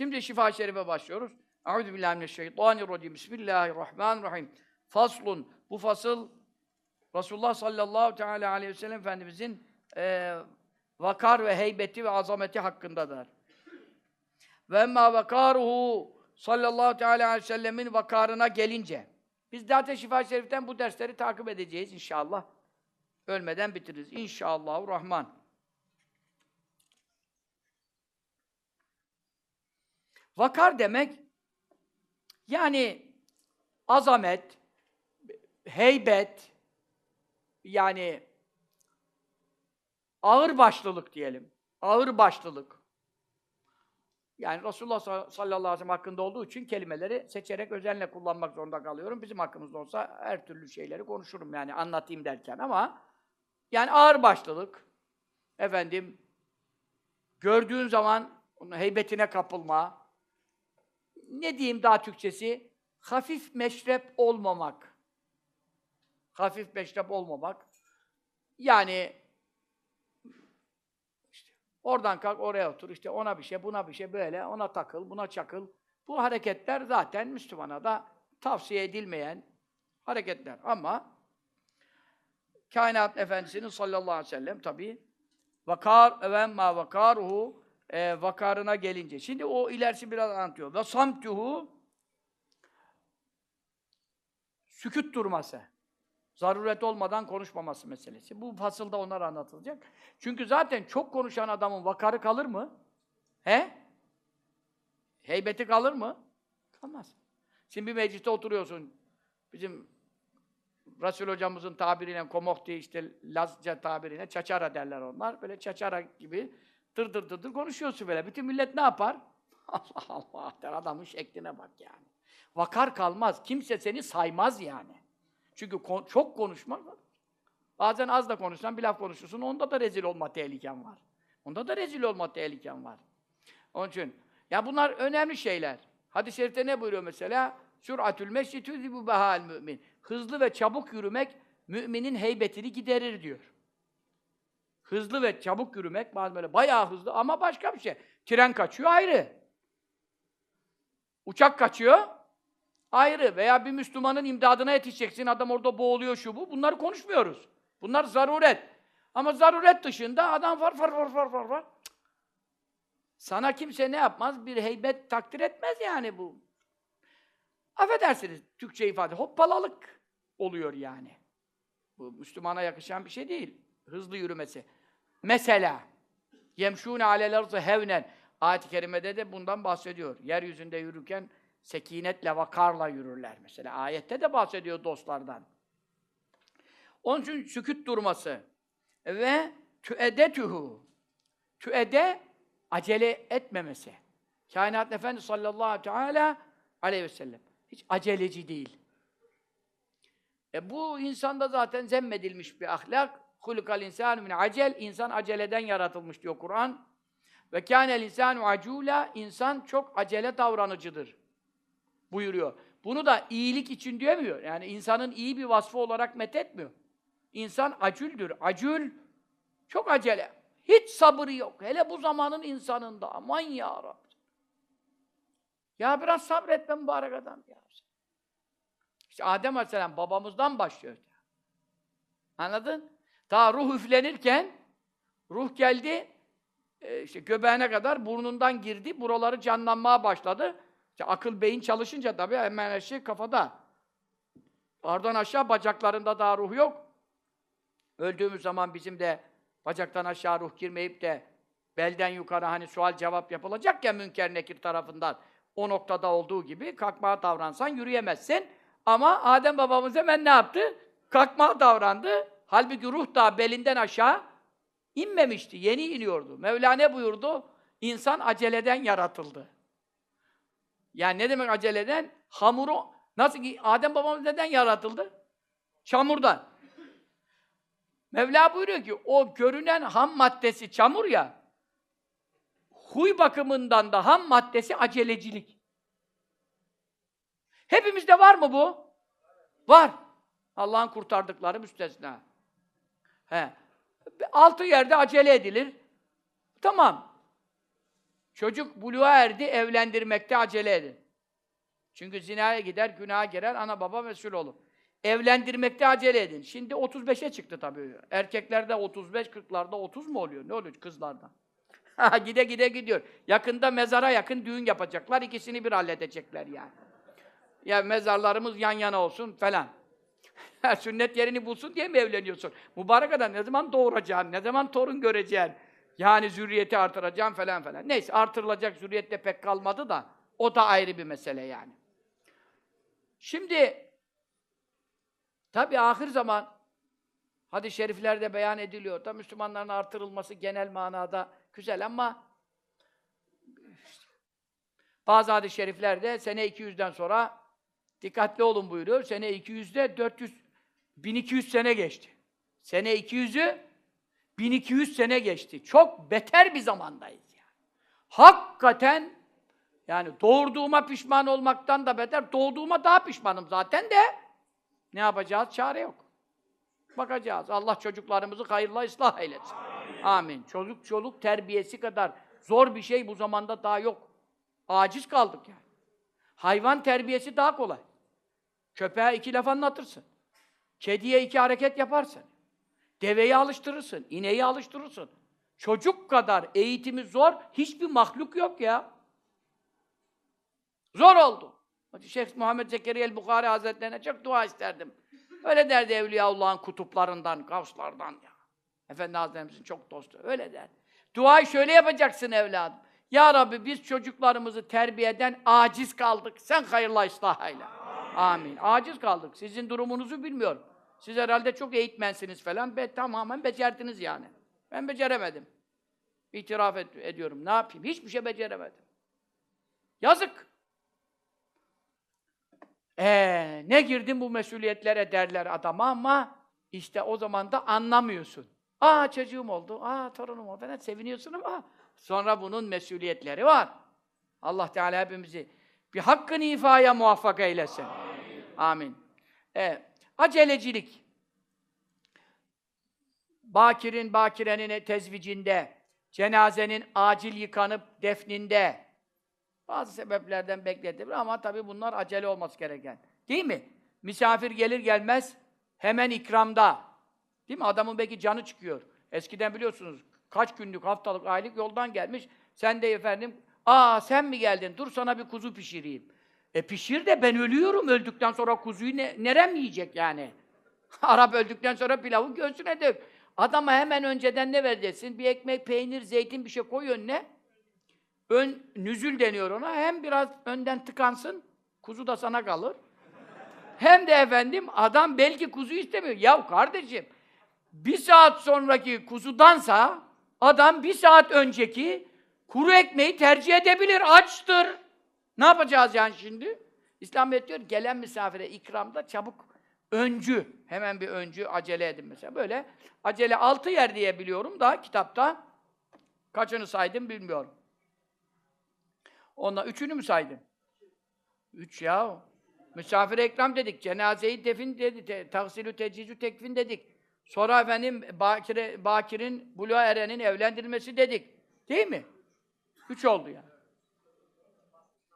Şimdi şifa şerife başlıyoruz. Euzubillahimineşşeytanirracim. Bismillahirrahmanirrahim. Faslun. Bu fasıl Resulullah sallallahu teala aleyhi ve sellem Efendimizin e, vakar ve heybeti ve azameti hakkındadır. Ve emma vakaruhu sallallahu teala aleyhi ve sellemin vakarına gelince biz zaten şifa şeriften bu dersleri takip edeceğiz inşallah. Ölmeden bitiririz. İnşallahü Vakar demek yani azamet, heybet, yani ağır başlılık diyelim. Ağır başlılık. Yani Resulullah sallallahu aleyhi ve sellem hakkında olduğu için kelimeleri seçerek özenle kullanmak zorunda kalıyorum. Bizim hakkımızda olsa her türlü şeyleri konuşurum yani anlatayım derken ama yani ağır başlılık, efendim gördüğün zaman onun heybetine kapılma, ne diyeyim daha Türkçesi? Hafif meşrep olmamak. Hafif meşrep olmamak. Yani işte oradan kalk oraya otur, işte ona bir şey, buna bir şey böyle, ona takıl, buna çakıl. Bu hareketler zaten Müslümana da tavsiye edilmeyen hareketler. Ama kainat efendisinin sallallahu aleyhi ve sellem tabi vakar ve ma vakaruhu e, vakarına gelince. Şimdi o ilerisi biraz anlatıyor. Ve samtuhu süküt durması. Zaruret olmadan konuşmaması meselesi. Bu fasılda onlar anlatılacak. Çünkü zaten çok konuşan adamın vakarı kalır mı? He? Heybeti kalır mı? Kalmaz. Şimdi bir mecliste oturuyorsun. Bizim Resul hocamızın tabiriyle komohti işte Lazca tabiriyle çaçara derler onlar. Böyle çaçara gibi dır dır dır dır konuşuyorsun böyle. Bütün millet ne yapar? Allah Allah der adamın şekline bak yani. Vakar kalmaz. Kimse seni saymaz yani. Çünkü kon çok konuşma Bazen az da konuşsan bir laf konuşursun. Onda da rezil olma tehliken var. Onda da rezil olma tehliken var. Onun için ya bunlar önemli şeyler. Hadis-i şerifte ne buyuruyor mesela? Süratül meşri tüzibu behal mümin. Hızlı ve çabuk yürümek müminin heybetini giderir diyor. Hızlı ve çabuk yürümek, bazen böyle bayağı hızlı ama başka bir şey. Tren kaçıyor ayrı. Uçak kaçıyor ayrı. Veya bir Müslümanın imdadına yetişeceksin, adam orada boğuluyor şu bu. Bunları konuşmuyoruz. Bunlar zaruret. Ama zaruret dışında adam var var var var var var. Sana kimse ne yapmaz? Bir heybet takdir etmez yani bu. Affedersiniz Türkçe ifade. Hoppalalık oluyor yani. Bu Müslümana yakışan bir şey değil. Hızlı yürümesi. Mesela yemşûne alel arzı hevnen ayet-i kerimede de bundan bahsediyor. Yeryüzünde yürürken sekinetle, vakarla yürürler mesela. Ayette de bahsediyor dostlardan. Onun için süküt durması ve tüedetühü tüede acele etmemesi. Kainat Efendi sallallahu teala aleyhi ve sellem hiç aceleci değil. E bu insanda zaten zemmedilmiş bir ahlak. Hulikal insanu min acel. İnsan aceleden yaratılmış diyor Kur'an. Ve kânel insanu acula. İnsan çok acele davranıcıdır. Buyuruyor. Bunu da iyilik için diyemiyor. Yani insanın iyi bir vasfı olarak methetmiyor. İnsan acüldür. Acül çok acele. Hiç sabırı yok. Hele bu zamanın insanında. Aman ya Rabbi. Ya biraz sabretme mübarek adam ya. İşte Adem Aleyhisselam babamızdan başlıyor. Anladın? Ta ruh üflenirken ruh geldi e, işte göbeğine kadar burnundan girdi. Buraları canlanmaya başladı. İşte akıl beyin çalışınca tabii hemen her şey kafada. Oradan aşağı bacaklarında daha ruh yok. Öldüğümüz zaman bizim de bacaktan aşağı ruh girmeyip de belden yukarı hani sual cevap yapılacak ya münker nekir tarafından. O noktada olduğu gibi kalkmaya davransan yürüyemezsin. Ama Adem babamız hemen ne yaptı? Kalkmaya davrandı. Halbuki ruh da belinden aşağı inmemişti. Yeni iniyordu. Mevla ne buyurdu? İnsan aceleden yaratıldı. Yani ne demek aceleden? Hamuru, nasıl ki Adem babamız neden yaratıldı? Çamurdan. Mevla buyuruyor ki o görünen ham maddesi çamur ya, huy bakımından da ham maddesi acelecilik. Hepimizde var mı bu? Var. Allah'ın kurtardıkları müstesna. He. Altı yerde acele edilir. Tamam. Çocuk buluğa erdi, evlendirmekte acele edin. Çünkü zinaya gider, günaha girer, ana baba mesul olur. Evlendirmekte acele edin. Şimdi 35'e çıktı tabii. Erkeklerde 35, 40'larda 30 mu oluyor? Ne oluyor kızlarda? gide gide gidiyor. Yakında mezara yakın düğün yapacaklar. ikisini bir halledecekler yani. Ya mezarlarımız yan yana olsun falan. Sünnet yerini bulsun diye mi evleniyorsun? Mübarek adam ne zaman doğuracaksın, ne zaman torun göreceksin? Yani zürriyeti artıracaksın falan falan. Neyse artırılacak zürriyet de pek kalmadı da o da ayrı bir mesele yani. Şimdi tabi ahir zaman hadis-i şeriflerde beyan ediliyor da Müslümanların artırılması genel manada güzel ama bazı hadis-i şeriflerde sene 200'den sonra dikkatli olun buyuruyor. Sene 200'de 400 1200 sene geçti. Sene 200'ü 1200 sene geçti. Çok beter bir zamandayız yani. Hakikaten yani doğurduğuma pişman olmaktan da beter, doğduğuma daha pişmanım zaten de ne yapacağız? Çare yok. Bakacağız. Allah çocuklarımızı hayırla ıslah eylesin. Amin. Amin. Çocuk çoluk terbiyesi kadar zor bir şey bu zamanda daha yok. Aciz kaldık yani. Hayvan terbiyesi daha kolay. Köpeğe iki laf anlatırsın. Kediye iki hareket yaparsın. Deveyi alıştırırsın, ineği alıştırırsın. Çocuk kadar eğitimi zor, hiçbir mahluk yok ya. Zor oldu. Şeyh Muhammed Zekeriya el-Bukhari Hazretlerine çok dua isterdim. Öyle derdi Evliyaullah'ın kutuplarından, kavslardan ya. Efendi Hazretlerimizin çok dostu. Öyle der. Duayı şöyle yapacaksın evladım. Ya Rabbi biz çocuklarımızı terbiyeden aciz kaldık. Sen hayırla ıslah eyle. Amin. Aciz kaldık. Sizin durumunuzu bilmiyorum. Siz herhalde çok eğitmensiniz falan. Be, tamamen becerdiniz yani. Ben beceremedim. İtiraf et, ediyorum. Ne yapayım? Hiçbir şey beceremedim. Yazık. Ee, ne girdin bu mesuliyetlere derler adama ama işte o zaman da anlamıyorsun. Aa çocuğum oldu, aa torunum oldu falan seviniyorsun ama sonra bunun mesuliyetleri var. Allah Teala hepimizi bir hakkın ifaya muvaffak eylesin. Amin. Amin. Evet. Acelecilik. Bakir'in, bakirenin tezvicinde, cenazenin acil yıkanıp defninde, bazı sebeplerden bekletebilir ama tabii bunlar acele olması gereken. Değil mi? Misafir gelir gelmez hemen ikramda. Değil mi? Adamın belki canı çıkıyor. Eskiden biliyorsunuz kaç günlük, haftalık, aylık yoldan gelmiş. Sen de efendim, aa sen mi geldin? Dur sana bir kuzu pişireyim. E pişir de ben ölüyorum. Öldükten sonra kuzuyu ne, nerem yiyecek yani? Arap öldükten sonra pilavı göğsüne dök. Adama hemen önceden ne vereceksin? Bir ekmek, peynir, zeytin bir şey koy önüne. Ön, nüzül deniyor ona. Hem biraz önden tıkansın, kuzu da sana kalır. Hem de efendim adam belki kuzu istemiyor. Ya kardeşim, bir saat sonraki kuzudansa adam bir saat önceki kuru ekmeği tercih edebilir. Açtır. Ne yapacağız yani şimdi? İslamiyet diyor gelen misafire ikramda çabuk öncü, hemen bir öncü acele edin mesela. Böyle acele altı yer diye biliyorum da kitapta kaçını saydım bilmiyorum. Ondan üçünü mü saydım? Üç ya. Misafire ikram dedik, cenazeyi defin dedik, te, tahsilü tecizü tekvin dedik. Sonra efendim Bakire, Bakir'in, Buluğa Eren'in evlendirilmesi dedik. Değil mi? Üç oldu yani.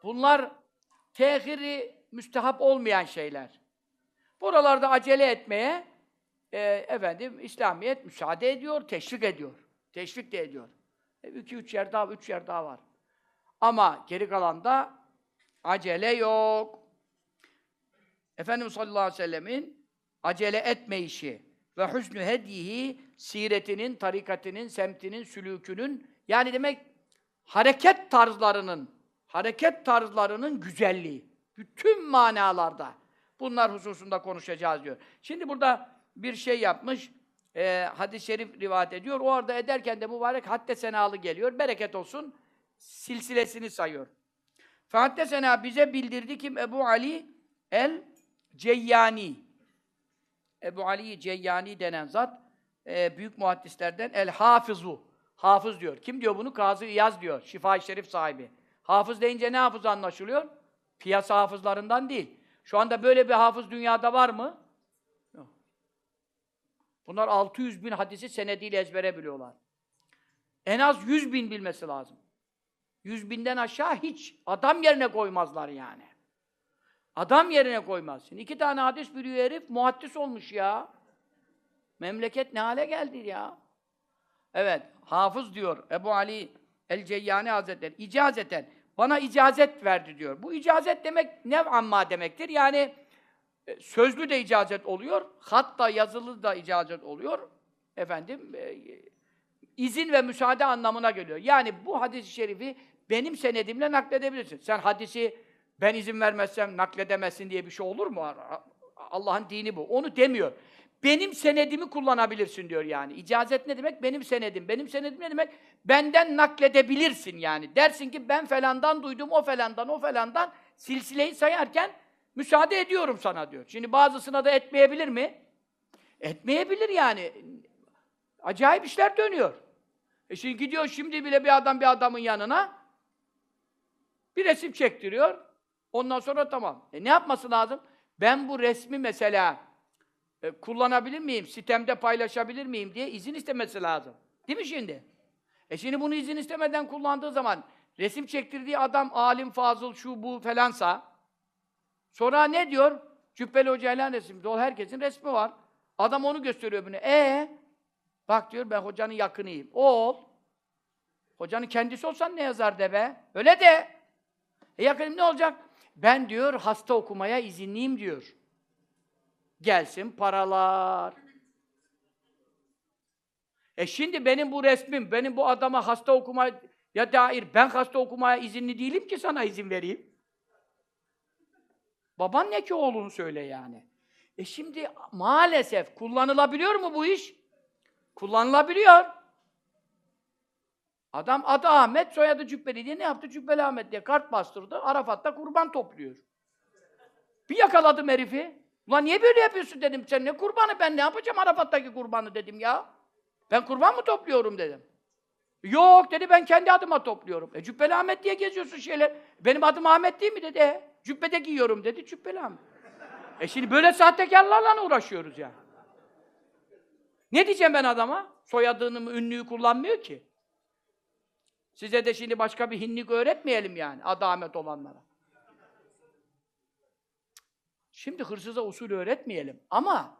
Bunlar tehiri müstehap olmayan şeyler. Buralarda acele etmeye e, efendim İslamiyet müsaade ediyor, teşvik ediyor. Teşvik de ediyor. E, iki, üç yer daha, üç yer daha var. Ama geri kalanda acele yok. Efendimiz sallallahu aleyhi ve sellemin acele etme işi ve hüsnü hedihi siretinin, tarikatinin, semtinin, sülükünün yani demek hareket tarzlarının hareket tarzlarının güzelliği. Bütün manalarda. Bunlar hususunda konuşacağız diyor. Şimdi burada bir şey yapmış, e, hadis-i şerif rivayet ediyor. O arada ederken de mübarek hadde senalı geliyor. Bereket olsun. Silsilesini sayıyor. Fahadde sena bize bildirdi kim? Ebu Ali el Ceyyani. Ebu Ali Ceyyani denen zat e, büyük muhaddislerden el Hafizu. Hafız diyor. Kim diyor bunu? Kazı İyaz diyor. Şifa-i Şerif sahibi. Hafız deyince ne hafız anlaşılıyor? Piyasa hafızlarından değil. Şu anda böyle bir hafız dünyada var mı? Yok. Bunlar 600 bin hadisi senediyle ezbere biliyorlar. En az 100 bin bilmesi lazım. Yüz binden aşağı hiç. Adam yerine koymazlar yani. Adam yerine koymazsın. İki tane hadis biliyor herif, muhaddis olmuş ya. Memleket ne hale geldi ya. Evet, hafız diyor Ebu Ali El-Ceyyani Hazretleri, icazeten, bana icazet verdi diyor. Bu icazet demek ne amma demektir? Yani e, sözlü de icazet oluyor, hatta yazılı da icazet oluyor. Efendim, e, izin ve müsaade anlamına geliyor. Yani bu hadis-i şerifi benim senedimle nakledebilirsin. Sen hadisi ben izin vermezsem nakledemezsin diye bir şey olur mu? Allah'ın dini bu. Onu demiyor. Benim senedimi kullanabilirsin diyor yani. İcazet ne demek? Benim senedim. Benim senedim ne demek? Benden nakledebilirsin yani. Dersin ki ben falandan duydum, o falandan, o falandan silsileyi sayarken müsaade ediyorum sana diyor. Şimdi bazısına da etmeyebilir mi? Etmeyebilir yani. Acayip işler dönüyor. E şimdi gidiyor şimdi bile bir adam bir adamın yanına bir resim çektiriyor. Ondan sonra tamam. E ne yapması lazım? Ben bu resmi mesela e, kullanabilir miyim? Sitemde paylaşabilir miyim diye izin istemesi lazım. Değil mi şimdi? E şimdi bunu izin istemeden kullandığı zaman resim çektirdiği adam alim, fazıl, şu bu falansa sonra ne diyor? Cübbeli Hoca'yla resim. Dol herkesin resmi var. Adam onu gösteriyor bunu. E bak diyor ben hocanın yakınıyım. O ol. Hocanın kendisi olsan ne yazar de be? Öyle de. E yakınım ne olacak? Ben diyor hasta okumaya izinliyim diyor. Gelsin paralar. E şimdi benim bu resmim, benim bu adama hasta okumaya dair, ben hasta okumaya izinli değilim ki sana izin vereyim. Baban ne ki oğlunu söyle yani. E şimdi maalesef kullanılabiliyor mu bu iş? Kullanılabiliyor. Adam adı Ahmet, soyadı Cübbeli diye ne yaptı? Cübbeli Ahmet diye kart bastırdı. Arafat'ta kurban topluyor. Bir yakaladım herifi. Ulan niye böyle yapıyorsun dedim. Sen ne kurbanı? Ben ne yapacağım Arafat'taki kurbanı dedim ya. Ben kurban mı topluyorum dedim. Yok dedi ben kendi adıma topluyorum. E Cübbeli Ahmet diye geziyorsun şeyler. Benim adım Ahmet değil mi dedi. E, cübbede giyiyorum dedi Cübbeli Ahmet. E şimdi böyle sahtekarlarla uğraşıyoruz ya. Ne diyeceğim ben adama? Soyadını ünlüyü kullanmıyor ki. Size de şimdi başka bir hinlik öğretmeyelim yani, adamet olanlara. Şimdi hırsıza usul öğretmeyelim ama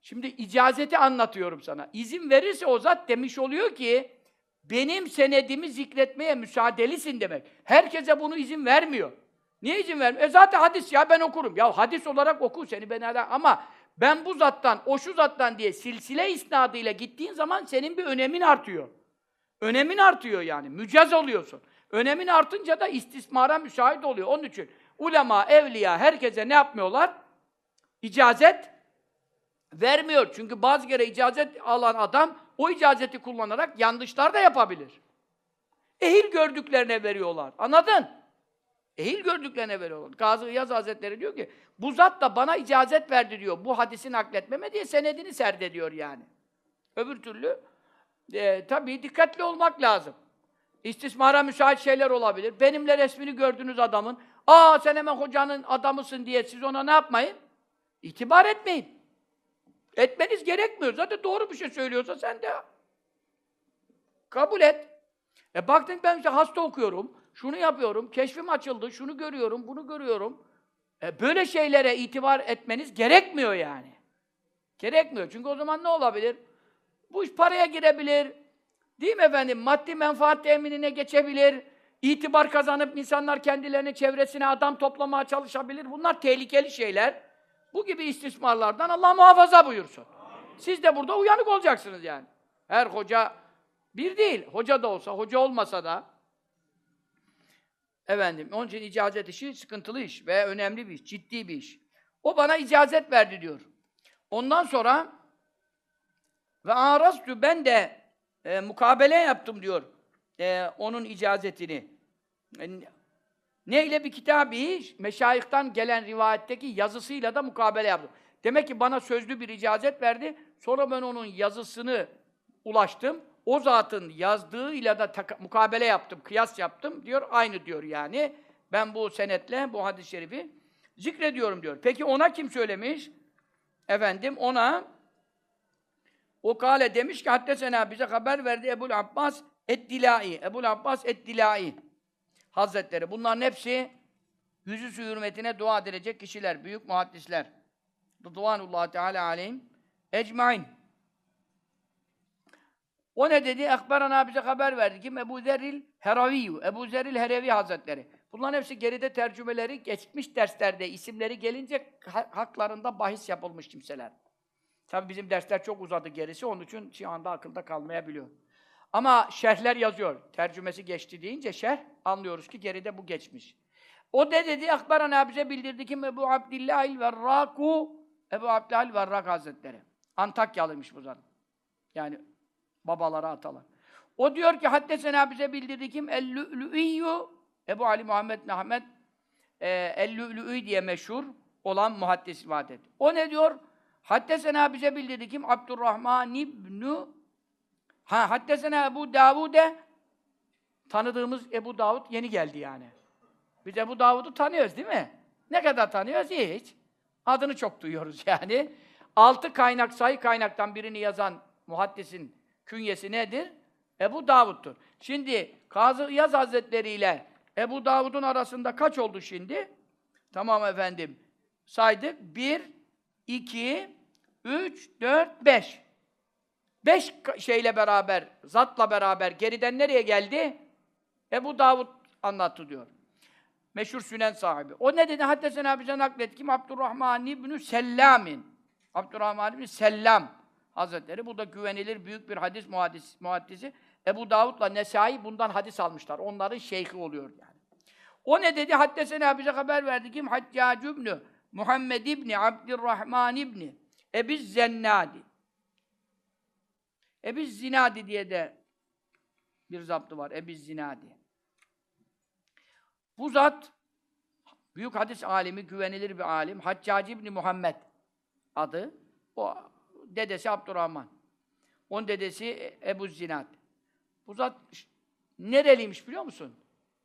şimdi icazeti anlatıyorum sana. İzin verirse o zat demiş oluyor ki benim senedimi zikretmeye müsaadelisin demek. Herkese bunu izin vermiyor. Niye izin vermiyor? E zaten hadis ya ben okurum. Ya hadis olarak oku seni ben hala ama ben bu zattan, o şu zattan diye silsile isnadıyla gittiğin zaman senin bir önemin artıyor. Önemin artıyor yani. Mücaz oluyorsun. Önemin artınca da istismara müsait oluyor. Onun için ulema, evliya herkese ne yapmıyorlar? İcazet vermiyor. Çünkü bazı kere icazet alan adam o icazeti kullanarak yanlışlar da yapabilir. Ehil gördüklerine veriyorlar. Anladın? Ehil gördüklerine veriyorlar. Gazi İyaz Hazretleri diyor ki, bu zat da bana icazet verdi diyor. Bu hadisi nakletmeme diye senedini serdediyor yani. Öbür türlü e, tabii dikkatli olmak lazım. İstismara müsait şeyler olabilir. Benimle resmini gördüğünüz adamın, aa sen hemen hocanın adamısın diye siz ona ne yapmayın? İtibar etmeyin. Etmeniz gerekmiyor. Zaten doğru bir şey söylüyorsa sen de kabul et. E baktın ben işte hasta okuyorum, şunu yapıyorum, keşfim açıldı, şunu görüyorum, bunu görüyorum. E böyle şeylere itibar etmeniz gerekmiyor yani. Gerekmiyor. Çünkü o zaman ne olabilir? Bu iş paraya girebilir. Değil mi efendim? Maddi menfaat teminine geçebilir. İtibar kazanıp insanlar kendilerine, çevresine adam toplamaya çalışabilir. Bunlar tehlikeli şeyler. Bu gibi istismarlardan Allah muhafaza buyursun. Siz de burada uyanık olacaksınız yani. Her hoca bir değil. Hoca da olsa, hoca olmasa da efendim, onun için icazet işi sıkıntılı iş ve önemli bir iş, ciddi bir iş. O bana icazet verdi diyor. Ondan sonra ve arastu ben de e, mukabele yaptım diyor. E, onun icazetini. E, neyle bir kitabı meşayihtan gelen rivayetteki yazısıyla da mukabele yaptım. Demek ki bana sözlü bir icazet verdi. Sonra ben onun yazısını ulaştım. O zatın yazdığıyla da mukabele yaptım, kıyas yaptım diyor. Aynı diyor yani. Ben bu senetle bu hadis-i şerifi zikrediyorum diyor. Peki ona kim söylemiş? Efendim ona o kale demiş ki haddesena bize haber verdi Ebu'l Abbas Eddilai, Ebu'l Abbas Eddilai Hazretleri. Bunların hepsi yüzü hürmetine dua edilecek kişiler, büyük muhaddisler. Rıdvanullah Teala aleyhim ecmain. O ne dedi? Ekberana bize haber verdi. Kim? Ebu Zerril Heraviyyü. Ebu Zerril Herevi Hazretleri. Bunların hepsi geride tercümeleri geçmiş derslerde isimleri gelince ha- haklarında bahis yapılmış kimseler. Tabi bizim dersler çok uzadı gerisi, onun için şu anda akılda kalmayabiliyor. Ama şerhler yazıyor. Tercümesi geçti deyince şerh, anlıyoruz ki geride bu geçmiş. O de dedi, Akbarana bize bildirdi ki Ebu Abdillahil Verraku, Ebu Abdillahil Verrak Hazretleri. Antakyalıymış bu zaten. Yani babalara atalar. O diyor ki Haddesena bize bildirdi kim? El-Lü'lü'iyyü Ebu Ali Muhammed Mehmet e, El-Lü'lü'i diye meşhur olan muhaddis vadet. O ne diyor? Haddesena bize bildirdi kim? Abdurrahman İbnü Ha Haddesena Ebu Davud'e tanıdığımız Ebu Davud yeni geldi yani. Biz Ebu Davud'u tanıyoruz değil mi? Ne kadar tanıyoruz? Hiç. Adını çok duyuyoruz yani. Altı kaynak, sayı kaynaktan birini yazan muhaddisin künyesi nedir? Ebu Davud'dur. Şimdi Kazı İyaz Hazretleri ile Ebu Davud'un arasında kaç oldu şimdi? Tamam efendim. Saydık. Bir, iki, üç, dört, beş. Beş şeyle beraber, zatla beraber geriden nereye geldi? Ebu Davud anlattı diyor. Meşhur sünen sahibi. O ne dedi? Haddesena bize naklet. Kim? Abdurrahman İbnü Sellam'in. Abdurrahman İbnü Sellam Hazretleri. Bu da güvenilir büyük bir hadis muhaddis, muhaddisi. Ebu Davud'la Nesai bundan hadis almışlar. Onların şeyhi oluyor yani. O ne dedi? Haddesena bize haber verdi. Kim? Haccac İbnü Muhammed İbni Abdurrahman İbni Ebiz Zennadi. Ebiz Zinadi diye de bir zaptı var. Ebiz Zinadi. Bu zat büyük hadis alimi, güvenilir bir alim. Haccac İbni Muhammed adı. O dedesi Abdurrahman. Onun dedesi Ebu Zinad. Bu zat nereliymiş biliyor musun?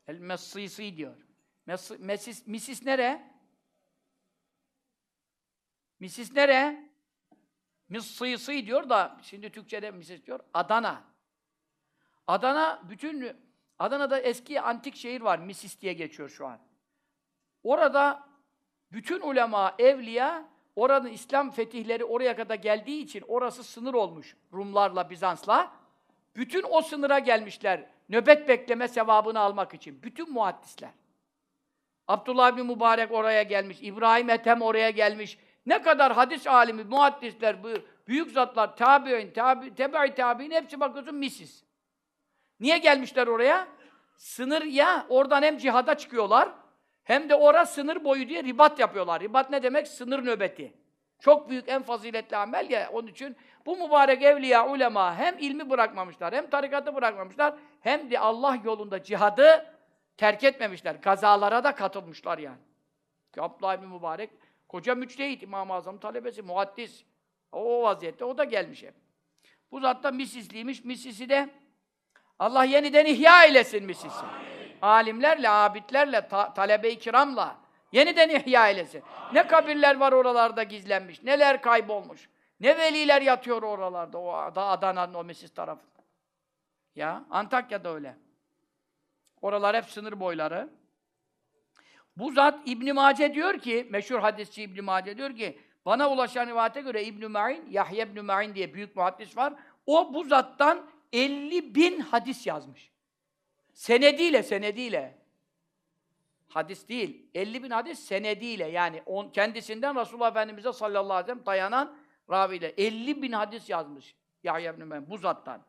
El Messisi diyor. Mes Mesis, Misis nere? Misis nere? Missisi diyor da şimdi Türkçe'de Misis diyor. Adana. Adana bütün Adana'da eski antik şehir var. Misis diye geçiyor şu an. Orada bütün ulema, evliya oranın İslam fetihleri oraya kadar geldiği için orası sınır olmuş Rumlarla, Bizans'la. Bütün o sınıra gelmişler. Nöbet bekleme sevabını almak için. Bütün muhaddisler. Abdullah bin Mübarek oraya gelmiş. İbrahim Ethem oraya gelmiş. Ne kadar hadis alimi, muhaddisler, bu büyük zatlar, tabi'in, tabi, tebe'i tabi'in hepsi bakıyorsun misis. Niye gelmişler oraya? Sınır ya, oradan hem cihada çıkıyorlar, hem de orada sınır boyu diye ribat yapıyorlar. Ribat ne demek? Sınır nöbeti. Çok büyük, en faziletli amel ya. Onun için bu mübarek evliya, ulema hem ilmi bırakmamışlar, hem tarikatı bırakmamışlar, hem de Allah yolunda cihadı terk etmemişler. Gazalara da katılmışlar yani. Abdullah ibn Mübarek, koca müçtehit, İmam-ı Azam talebesi, muhaddis. O, o vaziyette o da gelmiş hep. Bu zat da misisliymiş. Misisi de Allah yeniden ihya eylesin misisi. Alimlerle, abidlerle, ta- talebe-i kiramla yeniden ihya eylesin. Ne kabirler var oralarda gizlenmiş, neler kaybolmuş. Ne veliler yatıyor oralarda, o da Adana'nın o Mesis tarafında. Ya, Antakya'da öyle. Oralar hep sınır boyları. Bu zat İbn Mace diyor ki, meşhur hadisçi İbn Mace diyor ki, bana ulaşan rivayete göre İbn Ma'in, Yahya İbn Ma'in diye büyük muhaddis var. O bu zattan 50 bin hadis yazmış. Senediyle, senediyle. Hadis değil. 50 bin hadis senediyle. Yani on, kendisinden Resulullah Efendimiz'e sallallahu aleyhi ve sellem dayanan raviyle. 50 bin hadis yazmış Yahya ibn Ma'in bu zattan.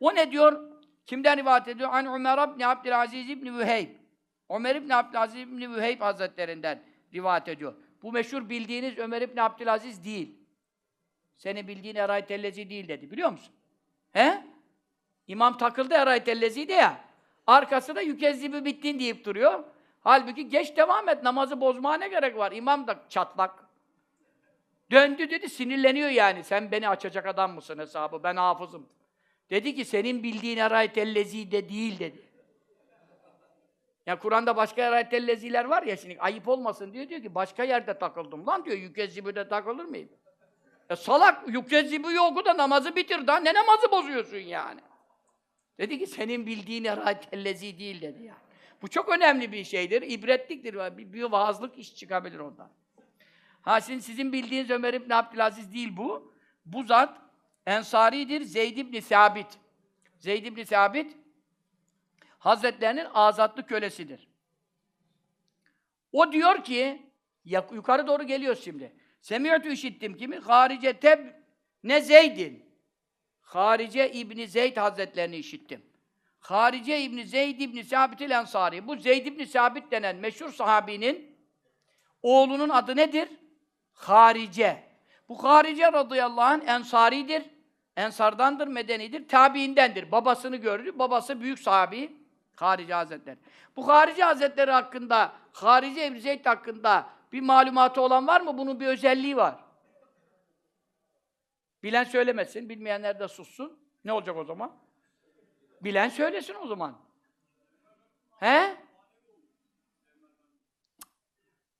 O ne diyor? Kimden rivayet ediyor? An Ömer ibn Abdülaziz ibn Vüheyb. Ömer ibn Abdülaziz ibn Vüheyb Hazretlerinden rivayet ediyor. Bu meşhur bildiğiniz Ömer ibn Abdülaziz değil. Senin bildiğin Eray Tellezi değil dedi. Biliyor musun? He? İmam takıldı Eray Tellezi de ya. Arkası da yükezzibi bittin deyip duruyor. Halbuki geç devam et. Namazı bozmaya ne gerek var? İmam da çatlak. Döndü dedi, sinirleniyor yani. Sen beni açacak adam mısın hesabı? Ben hafızım. Dedi ki senin bildiğin erayet ellezi de değil dedi. Ya Kur'an'da başka erayet elleziler var ya şimdi ayıp olmasın diyor diyor ki başka yerde takıldım lan diyor yükezzibi'de takılır mıyım? E salak yükezzibi oku da namazı bitir daha ne namazı bozuyorsun yani? Dedi ki senin bildiğin eraytellezi değil dedi yani. Bu çok önemli bir şeydir, ibretliktir. Bir, bir vaazlık iş çıkabilir ondan. Ha şimdi sizin bildiğiniz Ömer İbni Abdülaziz değil bu. Bu zat Ensaridir, Zeyd İbni Sabit. Zeyd İbni Sabit, Hazretlerinin azatlı kölesidir. O diyor ki, yukarı doğru geliyor şimdi. Semiyatü işittim kimi? Harice teb ne Zeydin. Harice İbni Zeyd Hazretlerini işittim. Harice İbni Zeyd İbni Sabit el Ensari. Bu Zeyd İbni Sabit denen meşhur sahabinin oğlunun adı nedir? Harice. Bu Harice radıyallahu anh Ensaridir. Ensardandır, medenidir, tabiindendir. Babasını gördü. Babası büyük sahabi Harice Hazretleri. Bu Harice Hazretleri hakkında, Harice İbni Zeyd hakkında bir malumatı olan var mı? Bunun bir özelliği var. Bilen söylemesin, bilmeyenler de sussun. Ne olacak o zaman? Bilen söylesin o zaman. He?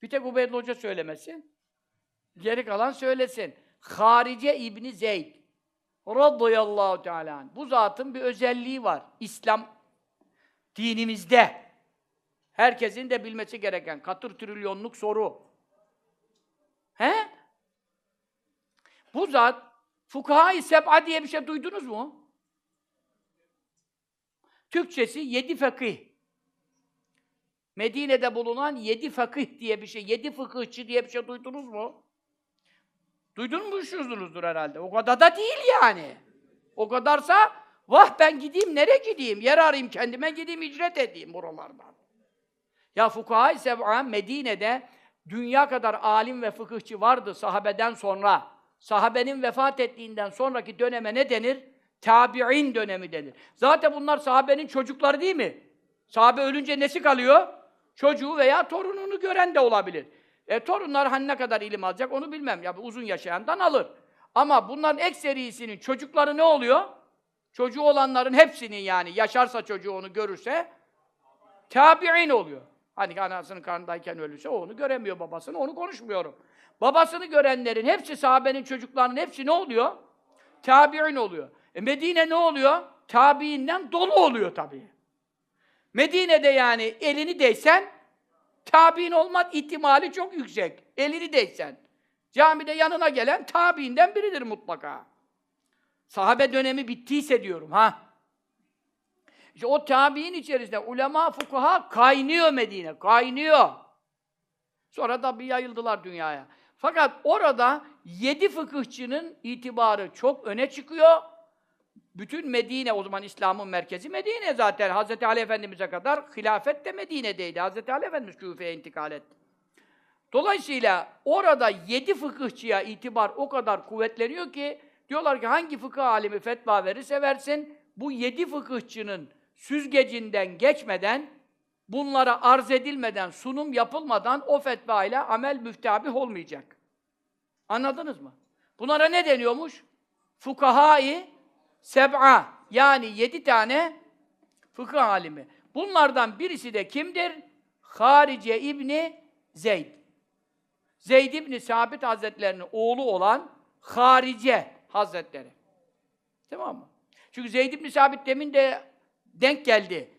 Bir tek Ubeydullah Hoca söylemesin. Geri kalan söylesin. Harice İbni Zeyd radıyallahu teala. Bu zatın bir özelliği var. İslam dinimizde. Herkesin de bilmesi gereken katır trilyonluk soru. He? Bu zat Fukaha-i Seb'a diye bir şey duydunuz mu? Türkçesi yedi fakih. Medine'de bulunan yedi fakih diye bir şey, yedi fıkıhçı diye bir şey duydunuz mu? Duydunmuşsunuzdur herhalde. O kadar da değil yani. O kadarsa vah ben gideyim nereye gideyim? Yer arayayım kendime gideyim icret edeyim buralardan. Ya fukaha-i Medine'de dünya kadar alim ve fıkıhçı vardı sahabeden sonra. Sahabenin vefat ettiğinden sonraki döneme ne denir? Tabi'in dönemi denir. Zaten bunlar sahabenin çocukları değil mi? Sahabe ölünce nesi kalıyor? Çocuğu veya torununu gören de olabilir. E, torunlar hani ne kadar ilim alacak onu bilmem. Ya uzun yaşayandan alır. Ama bunların ekserisinin çocukları ne oluyor? Çocuğu olanların hepsinin yani yaşarsa çocuğu onu görürse tabi'in oluyor. Hani anasının karnındayken ölürse o onu göremiyor babasını, onu konuşmuyorum. Babasını görenlerin hepsi sahabenin çocuklarının hepsi ne oluyor? Tabi'in oluyor. E Medine ne oluyor? Tabiinden dolu oluyor tabii. Medine'de yani elini değsen tabiin olma ihtimali çok yüksek. Elini değsen. Camide yanına gelen tabiinden biridir mutlaka. Sahabe dönemi bittiyse diyorum ha. İşte o tabiin içerisinde ulema, fukaha kaynıyor Medine, kaynıyor. Sonra da bir yayıldılar dünyaya. Fakat orada yedi fıkıhçının itibarı çok öne çıkıyor. Bütün Medine, o zaman İslam'ın merkezi Medine zaten. Hz. Ali Efendimiz'e kadar hilafet de Medine'deydi. Hz. Ali Efendimiz Küfe'ye intikal etti. Dolayısıyla orada yedi fıkıhçıya itibar o kadar kuvvetleniyor ki diyorlar ki hangi fıkıh alimi fetva verirse versin bu yedi fıkıhçının süzgecinden geçmeden bunlara arz edilmeden, sunum yapılmadan o fetva ile amel müftabih olmayacak. Anladınız mı? Bunlara ne deniyormuş? Fukahai seb'a yani yedi tane fıkıh alimi. Bunlardan birisi de kimdir? Harice İbni Zeyd. Zeyd İbni Sabit Hazretlerinin oğlu olan Harice Hazretleri. Tamam mı? Çünkü Zeyd İbni Sabit demin de denk geldi.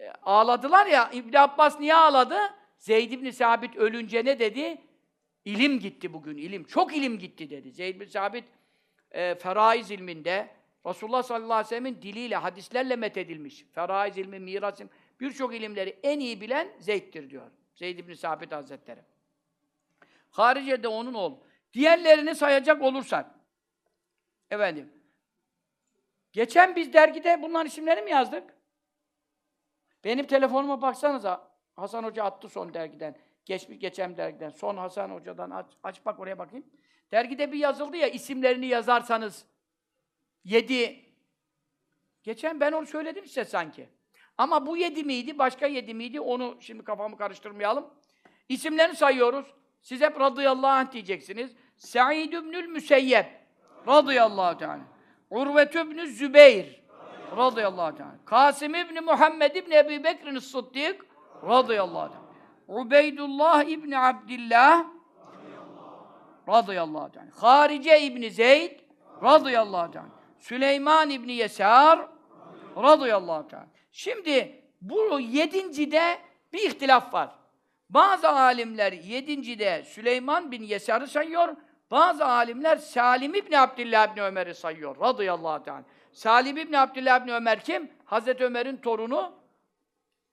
E, ağladılar ya, İbn Abbas niye ağladı? Zeyd İbni Sabit ölünce ne dedi? İlim gitti bugün, ilim. Çok ilim gitti dedi. Zeyd İbni Sabit e, feraiz ilminde Resulullah sallallahu aleyhi ve sellem'in diliyle, hadislerle methedilmiş. Feraiz ilmi, miras ilmi, birçok ilimleri en iyi bilen Zeyd'dir diyor. Zeyd İbni Sabit Hazretleri. Harice de onun oğlu. Diğerlerini sayacak olursak, efendim, geçen biz dergide bunların isimlerini mi yazdık? Benim telefonuma baksanıza, Hasan Hoca attı son dergiden, geçmiş geçen dergiden, son Hasan Hoca'dan aç, aç bak oraya bakayım. Dergide bir yazıldı ya, isimlerini yazarsanız, yedi, geçen ben onu söyledim size sanki. Ama bu yedi miydi, başka yedi miydi, onu şimdi kafamı karıştırmayalım. İsimlerini sayıyoruz. Siz hep radıyallahu anh diyeceksiniz. Sa'id ibnül Müseyyeb radıyallahu teala. Urvet ibn Zübeyr radıyallahu teala. Kasım ibn Muhammed ibn Ebi Bekir'in Sıddık radıyallahu teala. Ubeydullah ibn Abdillah radıyallahu teala. Harice ibn Zeyd radıyallahu teala. Süleyman ibn Yesar Radıyallahu teala. Şimdi bu yedincide bir ihtilaf var. Bazı alimler yedincide Süleyman bin Yesar'ı sayıyor, bazı alimler Salim İbni Abdullah İbni Ömer'i sayıyor. Radıyallahu teala. Salim İbni Abdullah İbni Ömer kim? Hazreti Ömer'in torunu,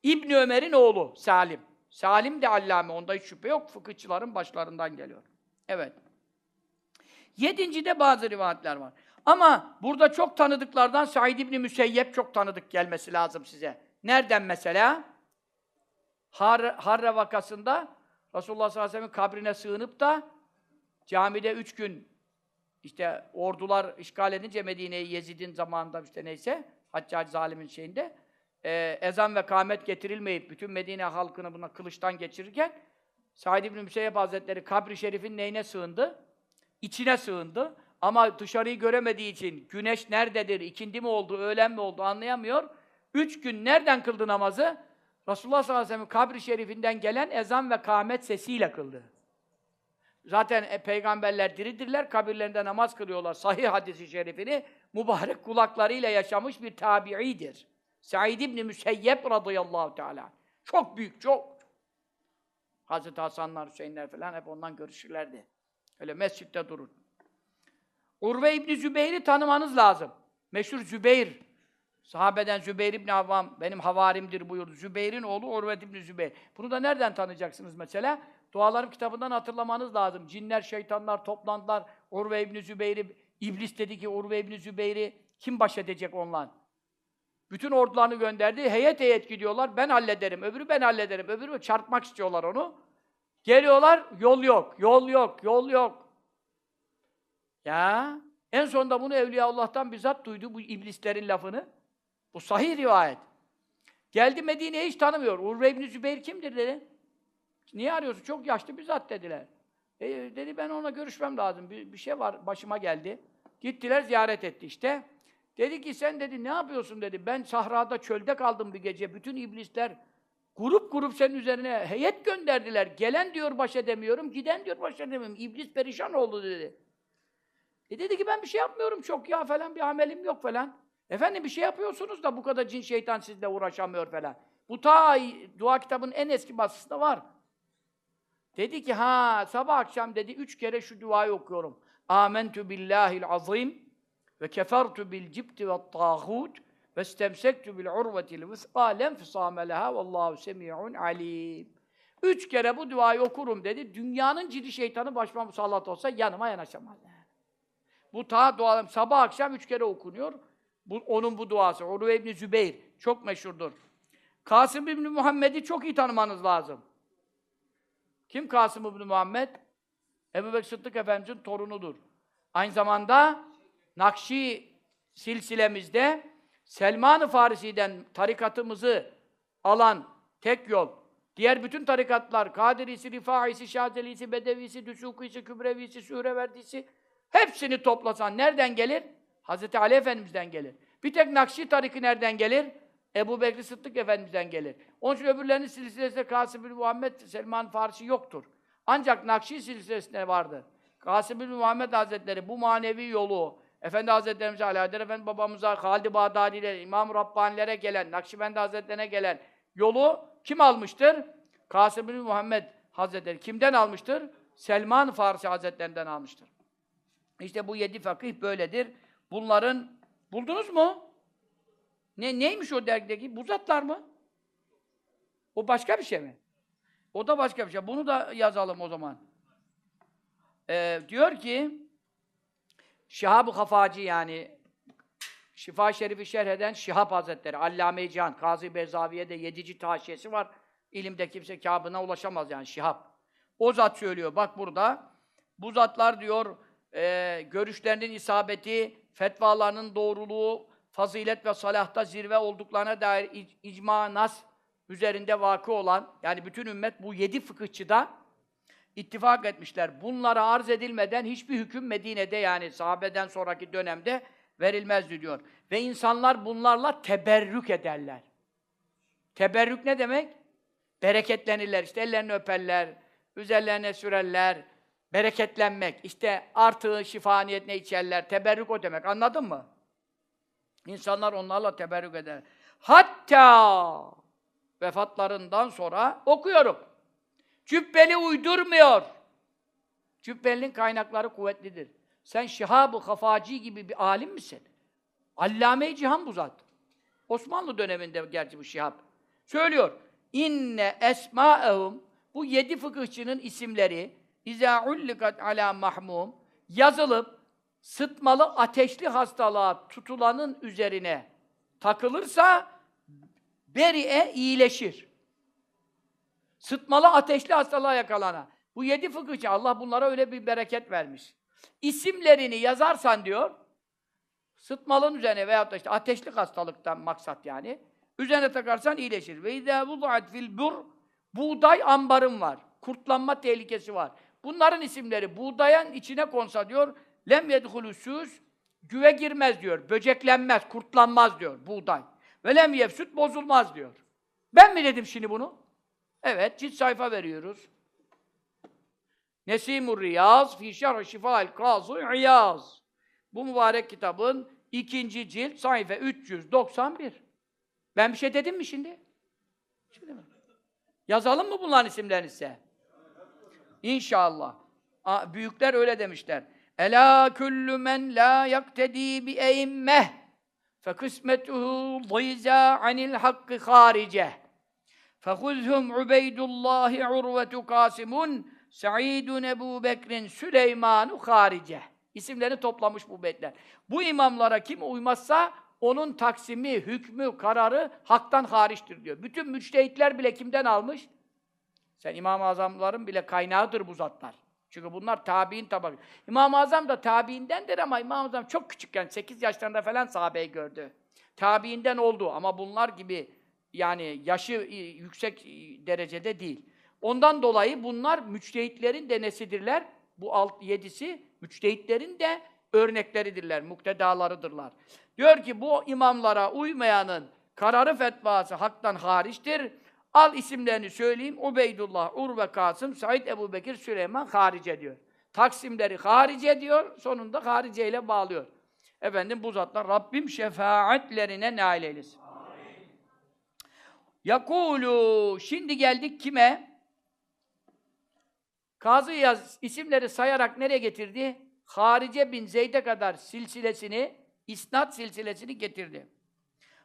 İbni Ömer'in oğlu Salim. Salim de allame, onda hiç şüphe yok. Fıkıhçıların başlarından geliyor. Evet. Yedincide bazı rivayetler var. Ama burada çok tanıdıklardan Said İbni Müseyyep çok tanıdık gelmesi lazım size. Nereden mesela? Har Harre vakasında Resulullah sallallahu aleyhi ve sellem'in kabrine sığınıp da camide üç gün işte ordular işgal edince Medine'yi Yezid'in zamanında işte neyse Haccac zalimin şeyinde e, ezan ve kâmet getirilmeyip bütün Medine halkını buna kılıçtan geçirirken Said İbni Müseyyep Hazretleri kabri şerifin neyine sığındı? İçine sığındı. Ama dışarıyı göremediği için güneş nerededir, ikindi mi oldu, öğlen mi oldu anlayamıyor. Üç gün nereden kıldı namazı? Resulullah sallallahu aleyhi ve sellem'in kabri şerifinden gelen ezan ve kâmet sesiyle kıldı. Zaten e, peygamberler diridirler, kabirlerinde namaz kılıyorlar. Sahih hadisi şerifini mübarek kulaklarıyla yaşamış bir tabi'idir. Said İbni Müseyyep radıyallahu teala. Çok büyük, çok. Hazreti Hasanlar, Hüseyinler falan hep ondan görüşürlerdi. Öyle mescitte durur. Urve İbni Zübeyir'i tanımanız lazım. Meşhur Zübeyir. Sahabeden Zübeyir İbni Avvam, benim havarimdir buyurdu. Zübeyir'in oğlu Urve İbni Zübeyir. Bunu da nereden tanıyacaksınız mesela? Dualarım kitabından hatırlamanız lazım. Cinler, şeytanlar toplandılar. Urve İbni Zübeyir'i, İblis dedi ki Urve İbni Zübeyir'i kim baş edecek onunla? Bütün ordularını gönderdi. Heyet heyet gidiyorlar. Ben hallederim. Öbürü ben hallederim. Öbürü çarpmak istiyorlar onu. Geliyorlar. Yol yok. Yol yok. Yol yok. Ya en sonunda bunu Evliya Allah'tan bizzat duydu bu iblislerin lafını. Bu sahih rivayet. Geldi Medine'yi hiç tanımıyor. Urve İbni Zübeyir kimdir dedi. Niye arıyorsun? Çok yaşlı bir zat dediler. E, dedi ben ona görüşmem lazım. Bir, bir şey var başıma geldi. Gittiler ziyaret etti işte. Dedi ki sen dedi ne yapıyorsun dedi. Ben sahrada çölde kaldım bir gece. Bütün iblisler grup grup senin üzerine heyet gönderdiler. Gelen diyor baş edemiyorum, giden diyor baş edemiyorum. İblis perişan oldu dedi. E dedi ki ben bir şey yapmıyorum çok ya falan bir amelim yok falan. Efendim bir şey yapıyorsunuz da bu kadar cin şeytan sizle uğraşamıyor falan. Bu ta dua kitabının en eski baskısında var. Dedi ki ha sabah akşam dedi üç kere şu duayı okuyorum. Amentu billahil azim ve kefertu bil cibti ve tağut ve istemsektu bil urvetil vısqa lenfisame leha vallahu semi'un alim. Üç kere bu duayı okurum dedi. Dünyanın cidi şeytanı başıma musallat olsa yanıma yanaşamaz. Bu ta dualarım sabah akşam üç kere okunuyor. Bu, onun bu duası. Urve İbni Zübeyir. Çok meşhurdur. Kasım İbni Muhammed'i çok iyi tanımanız lazım. Kim Kasım İbni Muhammed? Ebu Bekir Sıddık Efendimiz'in torunudur. Aynı zamanda Nakşi silsilemizde Selman-ı Farisi'den tarikatımızı alan tek yol, diğer bütün tarikatlar, Kadirisi, Rifaisi, Şazelisi, Bedevisi, Düsukisi, Kübrevisi, Sühreverdisi, hepsini toplasan nereden gelir? Hazreti Ali Efendimiz'den gelir. Bir tek Nakşi tariki nereden gelir? Ebu Bekir Sıddık Efendimiz'den gelir. Onun için öbürlerinin silsilesinde Kasım bin Muhammed, Selman Farisi yoktur. Ancak Nakşi silsilesinde vardır. Kasım bin Muhammed Hazretleri bu manevi yolu, Efendi Hazretlerimize, Ali Haydar Efendi babamıza, Halid-i Bağdadi'lere, İmam Rabbani'lere gelen, Nakşibendi Hazretlerine gelen yolu kim almıştır? Kasım bin Muhammed Hazretleri. Kimden almıştır? Selman Farisi Hazretlerinden almıştır. İşte bu yedi fakih böyledir. Bunların, buldunuz mu? Ne, neymiş o dergideki? Buzatlar mı? O başka bir şey mi? O da başka bir şey. Bunu da yazalım o zaman. Ee, diyor ki Şihab-ı Hafaci yani Şifa Şerif'i şerh eden Şihab Hazretleri, Allame-i Cihan, Kazı Bezaviye'de yedici taşiyesi var. İlimde kimse kâbına ulaşamaz yani Şihab. O zat söylüyor. Bak burada. Bu zatlar diyor e, görüşlerinin isabeti, fetvalarının doğruluğu, fazilet ve salahta zirve olduklarına dair ic- icma nas üzerinde vakı olan, yani bütün ümmet bu yedi fıkıhçıda ittifak etmişler. Bunlara arz edilmeden hiçbir hüküm Medine'de yani sahabeden sonraki dönemde verilmezdi diyor. Ve insanlar bunlarla teberrük ederler. Teberrük ne demek? Bereketlenirler. İşte ellerini öperler, üzerlerine sürerler. Bereketlenmek. İşte artığı şifa niyetine içerler. Teberrük o demek. Anladın mı? İnsanlar onlarla teberrük eder. Hatta vefatlarından sonra okuyorum. Cübbeli uydurmuyor. Cübbeli'nin kaynakları kuvvetlidir. Sen Şihab-ı Hafaci gibi bir alim misin? Allame-i Cihan bu zat. Osmanlı döneminde gerçi bu Şihab. Söylüyor. İnne esma'ehum bu yedi fıkıhçının isimleri izâ ullikat alâ mahmum yazılıp sıtmalı ateşli hastalığa tutulanın üzerine takılırsa beri'e iyileşir. Sıtmalı ateşli hastalığa yakalana. Bu yedi fıkıhçı, Allah bunlara öyle bir bereket vermiş. İsimlerini yazarsan diyor, sıtmalın üzerine veyahut da işte ateşli hastalıktan maksat yani, üzerine takarsan iyileşir. Ve izâ vud'at fil bur, buğday ambarım var. Kurtlanma tehlikesi var. Bunların isimleri buğdayan içine konsa diyor, lem yedhulüsüz, güve girmez diyor, böceklenmez, kurtlanmaz diyor buğday. Ve lem yefsüt, bozulmaz diyor. Ben mi dedim şimdi bunu? Evet, cilt sayfa veriyoruz. Nesimur Riyaz fi şerh şifa'il kazı İyaz. Bu mübarek kitabın ikinci cilt sayfa 391. Ben bir şey dedim mi şimdi? Şimdi mi? Yazalım mı bunların isimlerini size? İnşallah. Büyükler öyle demişler. Ela küllü men la yaktedi bi eimmeh fe kısmetuhu dıyza anil hakkı harice fe huzhum ubeydullahi urvetu kasimun Sa'idun Ebu Bekir'in Süleymanu harice. İsimlerini toplamış bu beytler. Bu imamlara kim uymazsa onun taksimi, hükmü, kararı haktan hariçtir diyor. Bütün müçtehitler bile kimden almış? Sen İmam-ı Azamların bile kaynağıdır bu zatlar. Çünkü bunlar tabi'in tabakı. İmam-ı Azam da tabi'indendir ama İmam-ı Azam çok küçükken, 8 yaşlarında falan sahabeyi gördü. Tabi'inden oldu ama bunlar gibi yani yaşı yüksek derecede değil. Ondan dolayı bunlar müçtehitlerin de nesidirler? Bu alt yedisi müçtehitlerin de örnekleridirler, muktedalarıdırlar. Diyor ki bu imamlara uymayanın kararı fetvası haktan hariçtir. Al isimlerini söyleyeyim. Ubeydullah, Urve Kasım, Said Ebu Bekir, Süleyman harice diyor. Taksimleri harice diyor, sonunda harice ile bağlıyor. Efendim bu zatlar Rabbim şefaatlerine nail eylesin. Yakulu. Şimdi geldik kime? Kazı Yaz isimleri sayarak nereye getirdi? Harice bin Zeyd'e kadar silsilesini, isnat silsilesini getirdi.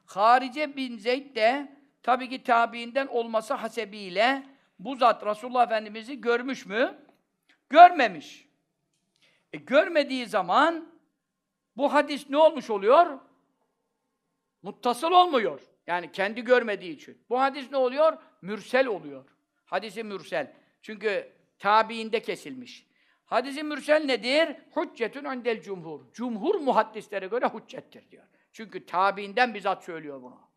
Harice bin Zeyd de tabii ki tabiinden olması hasebiyle bu zat Resulullah Efendimiz'i görmüş mü? Görmemiş. E, görmediği zaman bu hadis ne olmuş oluyor? Muttasıl olmuyor. Yani kendi görmediği için. Bu hadis ne oluyor? Mürsel oluyor. Hadisi mürsel. Çünkü tabiinde kesilmiş. Hadisi mürsel nedir? Hüccetün öndel cumhur. Cumhur muhaddislere göre hüccettir diyor. Çünkü tabiinden bizzat söylüyor bunu.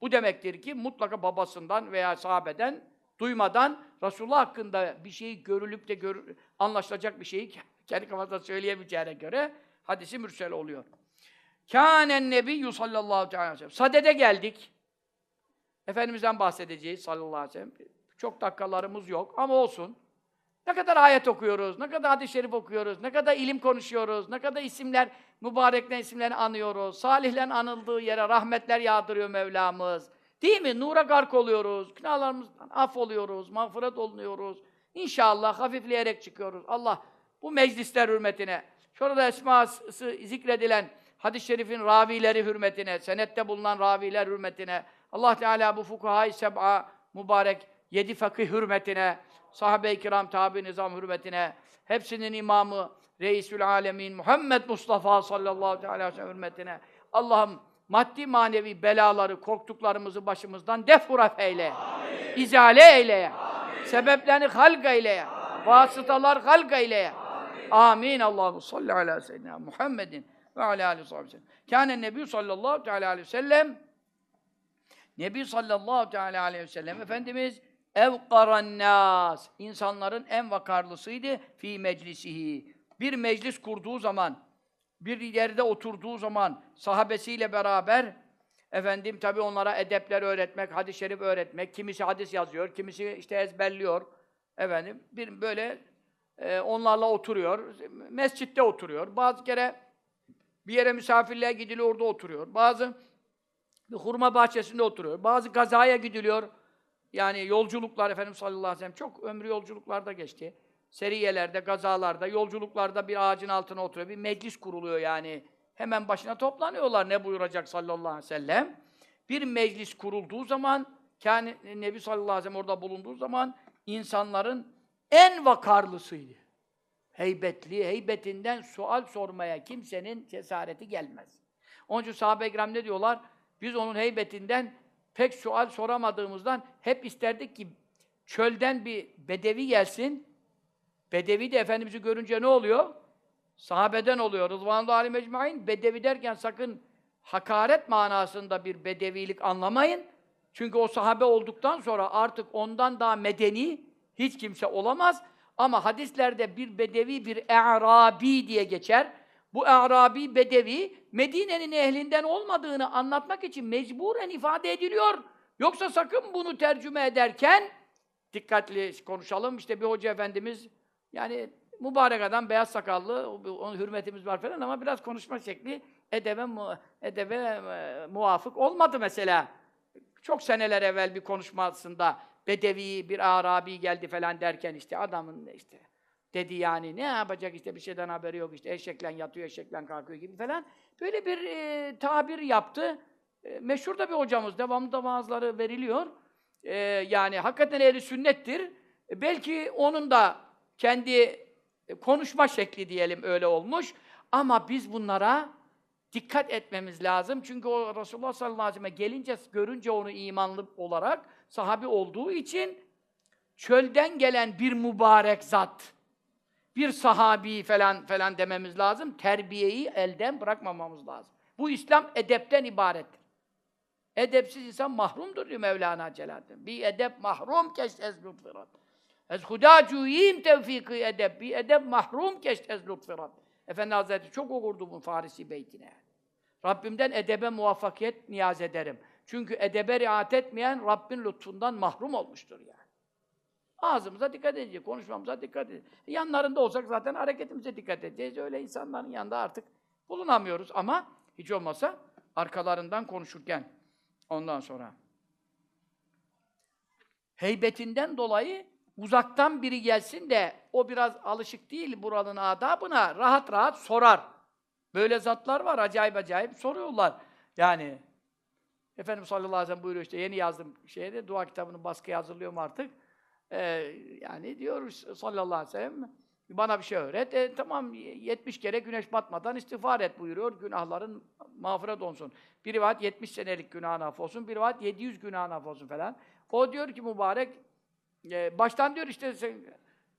Bu demektir ki mutlaka babasından veya sahabeden duymadan Resulullah hakkında bir şey görülüp de gör, anlaşılacak bir şeyi kendi kafasında söyleyemeyeceğine göre hadisi mürsel oluyor. Kânen nebiyyü sallallahu aleyhi ve sellem. Sadede geldik. Efendimiz'den bahsedeceğiz sallallahu aleyhi ve sellem. Çok dakikalarımız yok ama olsun. Ne kadar ayet okuyoruz, ne kadar hadis-i şerif okuyoruz, ne kadar ilim konuşuyoruz, ne kadar isimler, mübareklerin isimlerini anıyoruz. Salihlerin anıldığı yere rahmetler yağdırıyor Mevlamız. Değil mi? Nura gark oluyoruz, günahlarımızdan af oluyoruz, mağfiret olunuyoruz. İnşallah hafifleyerek çıkıyoruz. Allah bu meclisler hürmetine, şurada esması zikredilen hadis-i şerifin ravileri hürmetine, senette bulunan raviler hürmetine, Allah Teala bu fukaha-i seb'a mübarek yedi fakih hürmetine, sahabe-i kiram tabi nizam hürmetine, hepsinin imamı, reisül alemin Muhammed Mustafa sallallahu aleyhi ve sellem hürmetine, Allah'ım maddi manevi belaları, korktuklarımızı başımızdan defuraf eyle. Amin. İzale eyle. Amin. Sebeplerini halk eyle. Amin. Vasıtalar halk eyle. Amin. Amin. Allahu salli ala seyyidina Muhammedin ve ala aleyhi ve sellem. Kâne Nebi sallallahu teala aleyhi ve sellem Nebi sallallahu teala aleyhi ve sellem Efendimiz evkaran nas insanların en vakarlısıydı fi meclisihi. Bir meclis kurduğu zaman, bir yerde oturduğu zaman sahabesiyle beraber efendim tabi onlara edepler öğretmek, hadis-i şerif öğretmek, kimisi hadis yazıyor, kimisi işte ezberliyor. Efendim bir böyle e, onlarla oturuyor. Mescitte oturuyor. Bazı kere Bir yere misafirliğe gidiliyor, orada oturuyor. Bazı bir hurma bahçesinde oturuyor. Bazı gazaya gidiliyor. Yani yolculuklar Efendimiz sallallahu aleyhi ve sellem çok ömrü yolculuklarda geçti. Seriyelerde, gazalarda, yolculuklarda bir ağacın altına oturuyor. Bir meclis kuruluyor yani. Hemen başına toplanıyorlar ne buyuracak sallallahu aleyhi ve sellem. Bir meclis kurulduğu zaman, yani Nebi sallallahu aleyhi ve sellem orada bulunduğu zaman insanların en vakarlısıydı. Heybetli, heybetinden sual sormaya kimsenin cesareti gelmez. Onun için sahabe-i kiram ne diyorlar? Biz onun heybetinden pek sual soramadığımızdan hep isterdik ki çölden bir bedevi gelsin. Bedevi de Efendimiz'i görünce ne oluyor? Sahabeden oluyor. Rıdvanlı Ali Mecmain. Bedevi derken sakın hakaret manasında bir bedevilik anlamayın. Çünkü o sahabe olduktan sonra artık ondan daha medeni hiç kimse olamaz. Ama hadislerde bir bedevi, bir e'rabi diye geçer. Bu e'rabi bedevi, Medine'nin ehlinden olmadığını anlatmak için mecburen ifade ediliyor. Yoksa sakın bunu tercüme ederken, dikkatli konuşalım, işte bir hoca efendimiz, yani mübarek adam, beyaz sakallı, onun hürmetimiz var falan ama biraz konuşma şekli edebe, mu, edebe e, muvafık olmadı mesela. Çok seneler evvel bir konuşmasında bedevi, bir Arabi geldi falan derken işte adamın işte dedi yani ne yapacak işte bir şeyden haberi yok işte eşeklen yatıyor, eşeklen kalkıyor gibi falan. Böyle bir e, tabir yaptı. E, meşhur da bir hocamız, devamlı da vaazları veriliyor. E, yani hakikaten ehli sünnettir. E, belki onun da kendi e, konuşma şekli diyelim öyle olmuş. Ama biz bunlara dikkat etmemiz lazım. Çünkü o Resulullah sallallahu aleyhi ve sellem gelince, görünce onu imanlı olarak sahabi olduğu için çölden gelen bir mübarek zat, bir sahabi falan falan dememiz lazım. Terbiyeyi elden bırakmamamız lazım. Bu İslam edepten ibarettir. Edepsiz insan mahrumdur diyor Mevlana Celaleddin. Bir edep mahrum keştez lütfirat. Ez huda cüyim tevfiki edep. Bir edep mahrum keştez lütfirat. Efendi Hazretleri çok okurdu bu Farisi beytine. Rabbimden edebe muvaffakiyet niyaz ederim. Çünkü edebe riayet etmeyen Rabbin lütfundan mahrum olmuştur yani. Ağzımıza dikkat edeceğiz, konuşmamıza dikkat edeceğiz. Yanlarında olsak zaten hareketimize dikkat edeceğiz. Öyle insanların yanında artık bulunamıyoruz ama hiç olmasa arkalarından konuşurken ondan sonra. Heybetinden dolayı uzaktan biri gelsin de o biraz alışık değil buranın adabına rahat rahat sorar. Böyle zatlar var acayip acayip soruyorlar. Yani Efendimiz sallallahu aleyhi ve sellem buyuruyor işte yeni yazdım şeyde dua kitabının baskıya hazırlıyorum artık. Ee, yani diyoruz sallallahu aleyhi ve sellem bana bir şey öğret. E, tamam 70 kere güneş batmadan istiğfar et buyuruyor. Günahların mağfiret olsun. Bir rivayet 70 senelik günahın af olsun. Bir rivayet 700 günahın af olsun falan. O diyor ki mübarek e, baştan diyor işte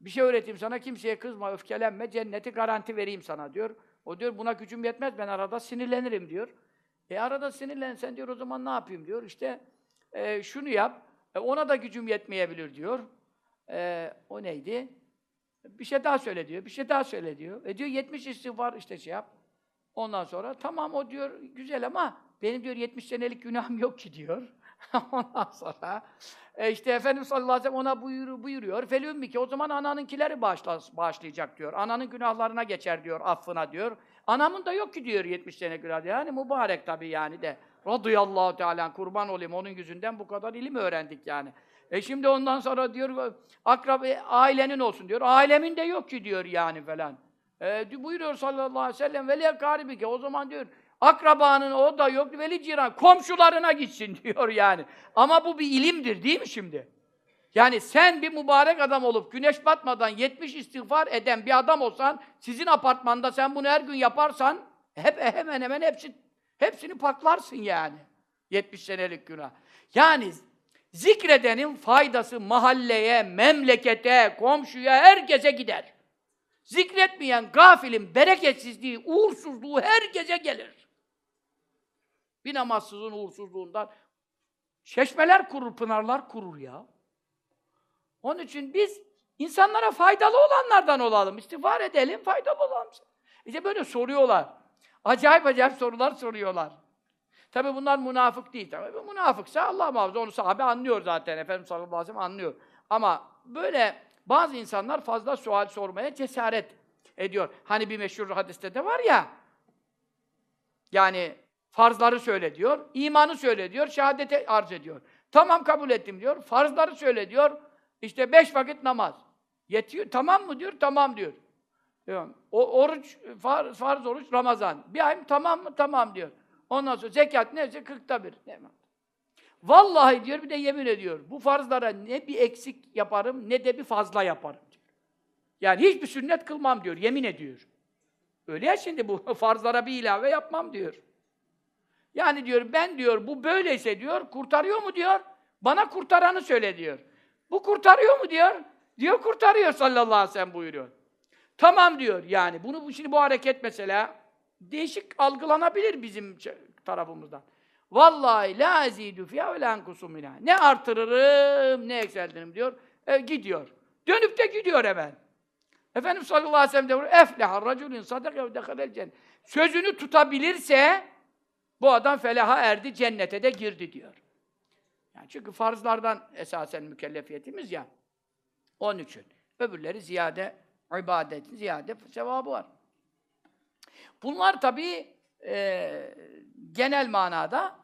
bir şey öğreteyim sana kimseye kızma, öfkelenme, cenneti garanti vereyim sana diyor. O diyor buna gücüm yetmez ben arada sinirlenirim diyor. E arada sinirlensen diyor o zaman ne yapayım diyor. İşte e, şunu yap. E, ona da gücüm yetmeyebilir diyor. E, o neydi? Bir şey daha söyle diyor. Bir şey daha söyle diyor. E diyor 70 istiğfar işte şey yap. Ondan sonra tamam o diyor güzel ama benim diyor 70 senelik günahım yok ki diyor. Ondan sonra e işte Efendimiz sallallahu aleyhi ve sellem ona buyur, buyuruyor. Felümmü ki o zaman ananınkileri bağışla, bağışlayacak diyor. Ananın günahlarına geçer diyor, affına diyor. Anamın da yok ki diyor 70 sene günah. Yani mübarek tabii yani de. Radıyallahu teala kurban olayım onun yüzünden bu kadar ilim öğrendik yani. E şimdi ondan sonra diyor akrab ailenin olsun diyor. Ailemin de yok ki diyor yani falan. E, buyuruyor sallallahu aleyhi ve sellem veli garibi ki o zaman diyor akrabanın o da yok veli ciran komşularına gitsin diyor yani. Ama bu bir ilimdir değil mi şimdi? Yani sen bir mübarek adam olup güneş batmadan 70 istiğfar eden bir adam olsan sizin apartmanda sen bunu her gün yaparsan hep hemen hemen hepsi hepsini paklarsın yani. 70 senelik günah. Yani zikredenin faydası mahalleye, memlekete, komşuya, herkese gider. Zikretmeyen gafilin bereketsizliği, uğursuzluğu herkese gelir. Bir namazsızın uğursuzluğundan çeşmeler kurur, pınarlar kurur ya. Onun için biz insanlara faydalı olanlardan olalım. İstiğfar edelim, faydalı olalım. İşte böyle soruyorlar. Acayip acayip sorular soruyorlar. Tabi bunlar münafık değil. Tabi münafıksa Allah muhafaza onu sahabe anlıyor zaten. Efendimiz sallallahu aleyhi ve sellem anlıyor. Ama böyle bazı insanlar fazla sual sormaya cesaret ediyor. Hani bir meşhur hadiste de var ya Yani farzları söyle diyor, imanı söyle diyor, şehadete arz ediyor. Tamam kabul ettim diyor, farzları söyle diyor, işte beş vakit namaz. Yetiyor, tamam mı diyor, tamam diyor. O oruç, farz, farz oruç Ramazan. Bir ay tamam mı? Tamam diyor. Ondan sonra zekat neyse kırkta bir. Vallahi diyor bir de yemin ediyor. Bu farzlara ne bir eksik yaparım ne de bir fazla yaparım diyor. Yani hiçbir sünnet kılmam diyor. Yemin ediyor. Öyle ya şimdi bu farzlara bir ilave yapmam diyor. Yani diyor ben diyor bu böyleyse diyor kurtarıyor mu diyor. Bana kurtaranı söyle diyor. Bu kurtarıyor mu diyor. Diyor kurtarıyor sallallahu aleyhi ve sellem buyuruyor. Tamam diyor yani. Bunu şimdi bu hareket mesela değişik algılanabilir bizim tarafımızdan. Vallahi la azidu fiha ve la enkusu minha. Ne artırırım ne ekseltirim diyor. E, gidiyor. Dönüp de gidiyor hemen. Efendimiz sallallahu aleyhi ve sellem de. Efleha raculun sadaka ve dehalel cennet. Sözünü tutabilirse bu adam felaha erdi, cennete de girdi diyor. Yani çünkü farzlardan esasen mükellefiyetimiz ya. Onun için. Öbürleri ziyade ibadet, ziyade sevabı var. Bunlar tabii e, genel manada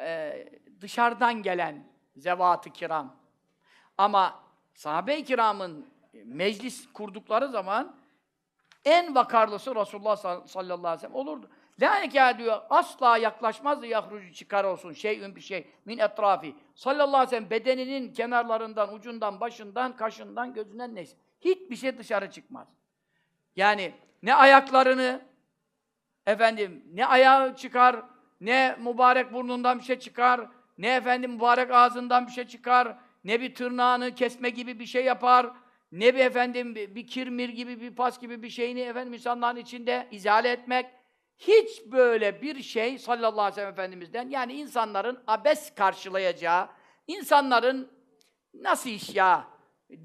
e, dışarıdan gelen zevat-ı kiram. Ama sahabe-i kiramın meclis kurdukları zaman en vakarlısı Resulullah sallallahu aleyhi ve sellem olurdu. La diyor, asla yaklaşmazdı yahrucu çıkar olsun şeyün bir şey min etrafi. Sallallahu aleyhi ve sellem bedeninin kenarlarından, ucundan, başından, kaşından, gözünden neyse. Hiçbir şey dışarı çıkmaz. Yani ne ayaklarını, efendim, ne ayağı çıkar, ne mübarek burnundan bir şey çıkar, ne efendim mübarek ağzından bir şey çıkar, ne bir tırnağını kesme gibi bir şey yapar, ne bir efendim bir kirmir gibi, bir pas gibi bir şeyini efendim insanların içinde izale etmek. Hiç böyle bir şey sallallahu aleyhi ve sellem Efendimiz'den yani insanların abes karşılayacağı, insanların nasıl iş ya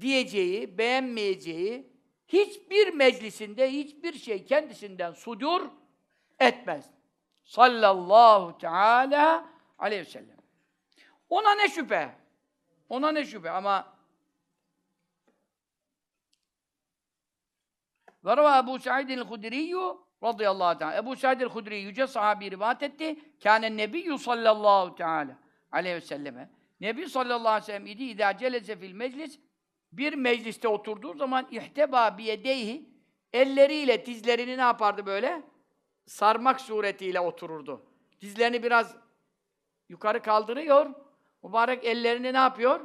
diyeceği, beğenmeyeceği hiçbir meclisinde hiçbir şey kendisinden sudur etmez. Sallallahu teala aleyhi ve sellem. Ona ne şüphe? Ona ne şüphe ama Ve Ebu Sa'id el-Hudri radıyallahu teala. Ebu Sa'id el-Hudri yüce sahabi rivayet etti. Kâne nebiyyü sallallahu teala aleyhi ve selleme. Nebi sallallahu aleyhi ve sellem idi idâ celese fil meclis bir mecliste oturduğu zaman ihteba biyedeyhi elleriyle dizlerini ne yapardı böyle? Sarmak suretiyle otururdu. Dizlerini biraz yukarı kaldırıyor. Mübarek ellerini ne yapıyor?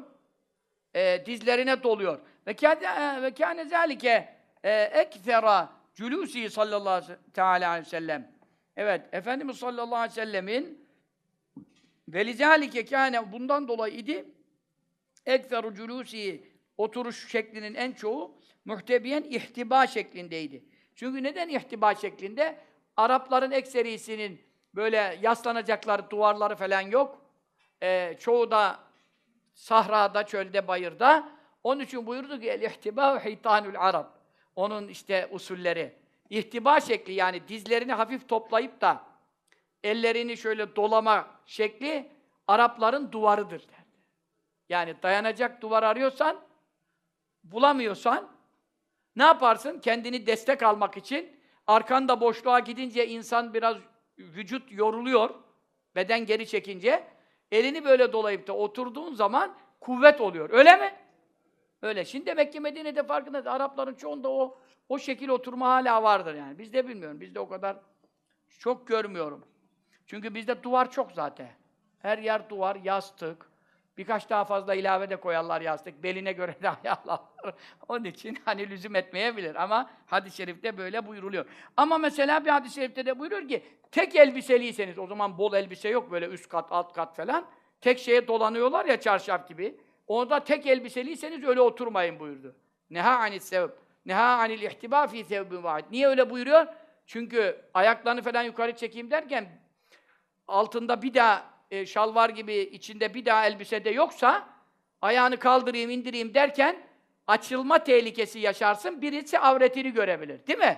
Ee, dizlerine doluyor. Ve kâne zâlike e, culusi sallallahu ve- teâlâ aleyhi ve sellem. Evet, Efendimiz sallallahu aleyhi ve sellemin velizâlike kâne bundan dolayı idi ekferu culusi oturuş şeklinin en çoğu muhtebiyen ihtiba şeklindeydi. Çünkü neden ihtiba şeklinde? Arapların ekserisinin böyle yaslanacakları duvarları falan yok. Ee, çoğu da sahrada, çölde, bayırda. Onun için buyurdu ki el ihtiba hitanul arab. Onun işte usulleri. İhtiba şekli yani dizlerini hafif toplayıp da ellerini şöyle dolama şekli Arapların duvarıdır derdi. Yani dayanacak duvar arıyorsan, bulamıyorsan ne yaparsın? Kendini destek almak için arkanda boşluğa gidince insan biraz vücut yoruluyor. Beden geri çekince elini böyle dolayıp da oturduğun zaman kuvvet oluyor. Öyle mi? Öyle. Şimdi demek ki Medine'de farkında Arapların çoğunda o o şekil oturma hala vardır yani. Bizde bilmiyorum. Bizde o kadar çok görmüyorum. Çünkü bizde duvar çok zaten. Her yer duvar, yastık. Birkaç daha fazla ilave de koyarlar yastık. Beline göre de ayarlarlar. Onun için hani lüzum etmeyebilir. Ama hadis-i şerifte böyle buyuruluyor. Ama mesela bir hadis-i şerifte de buyuruyor ki tek elbiseliyseniz, o zaman bol elbise yok böyle üst kat, alt kat falan. Tek şeye dolanıyorlar ya çarşaf gibi. Orada tek elbiseliyseniz öyle oturmayın buyurdu. Neha anis sevb. Neha anil ihtiba fi sevbin vahid. Niye öyle buyuruyor? Çünkü ayaklarını falan yukarı çekeyim derken altında bir daha e, şalvar gibi içinde bir daha elbise de yoksa ayağını kaldırayım indireyim derken açılma tehlikesi yaşarsın. Birisi avretini görebilir. Değil mi?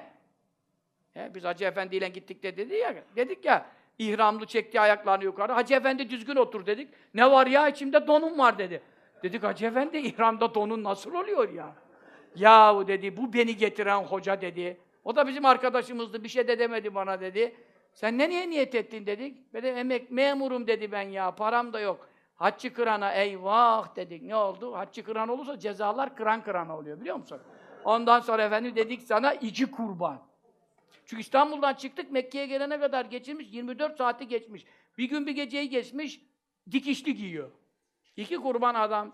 He, biz Hacı Efendi ile gittik de dedi ya, dedik ya ihramlı çekti ayaklarını yukarı. Hacı Efendi düzgün otur dedik. Ne var ya içimde donum var dedi. Dedik Hacı Efendi ihramda donun nasıl oluyor ya? Yahu dedi bu beni getiren hoca dedi. O da bizim arkadaşımızdı bir şey de demedi bana dedi. Sen ne niye niyet ettin dedik. Ben de emek memurum dedi ben ya. Param da yok. Haccı kırana eyvah dedik. Ne oldu? Haccı kıran olursa cezalar kıran kırana oluyor biliyor musun? Ondan sonra efendim dedik sana iki kurban. Çünkü İstanbul'dan çıktık Mekke'ye gelene kadar geçirmiş 24 saati geçmiş. Bir gün bir geceyi geçmiş dikişli giyiyor. İki kurban adam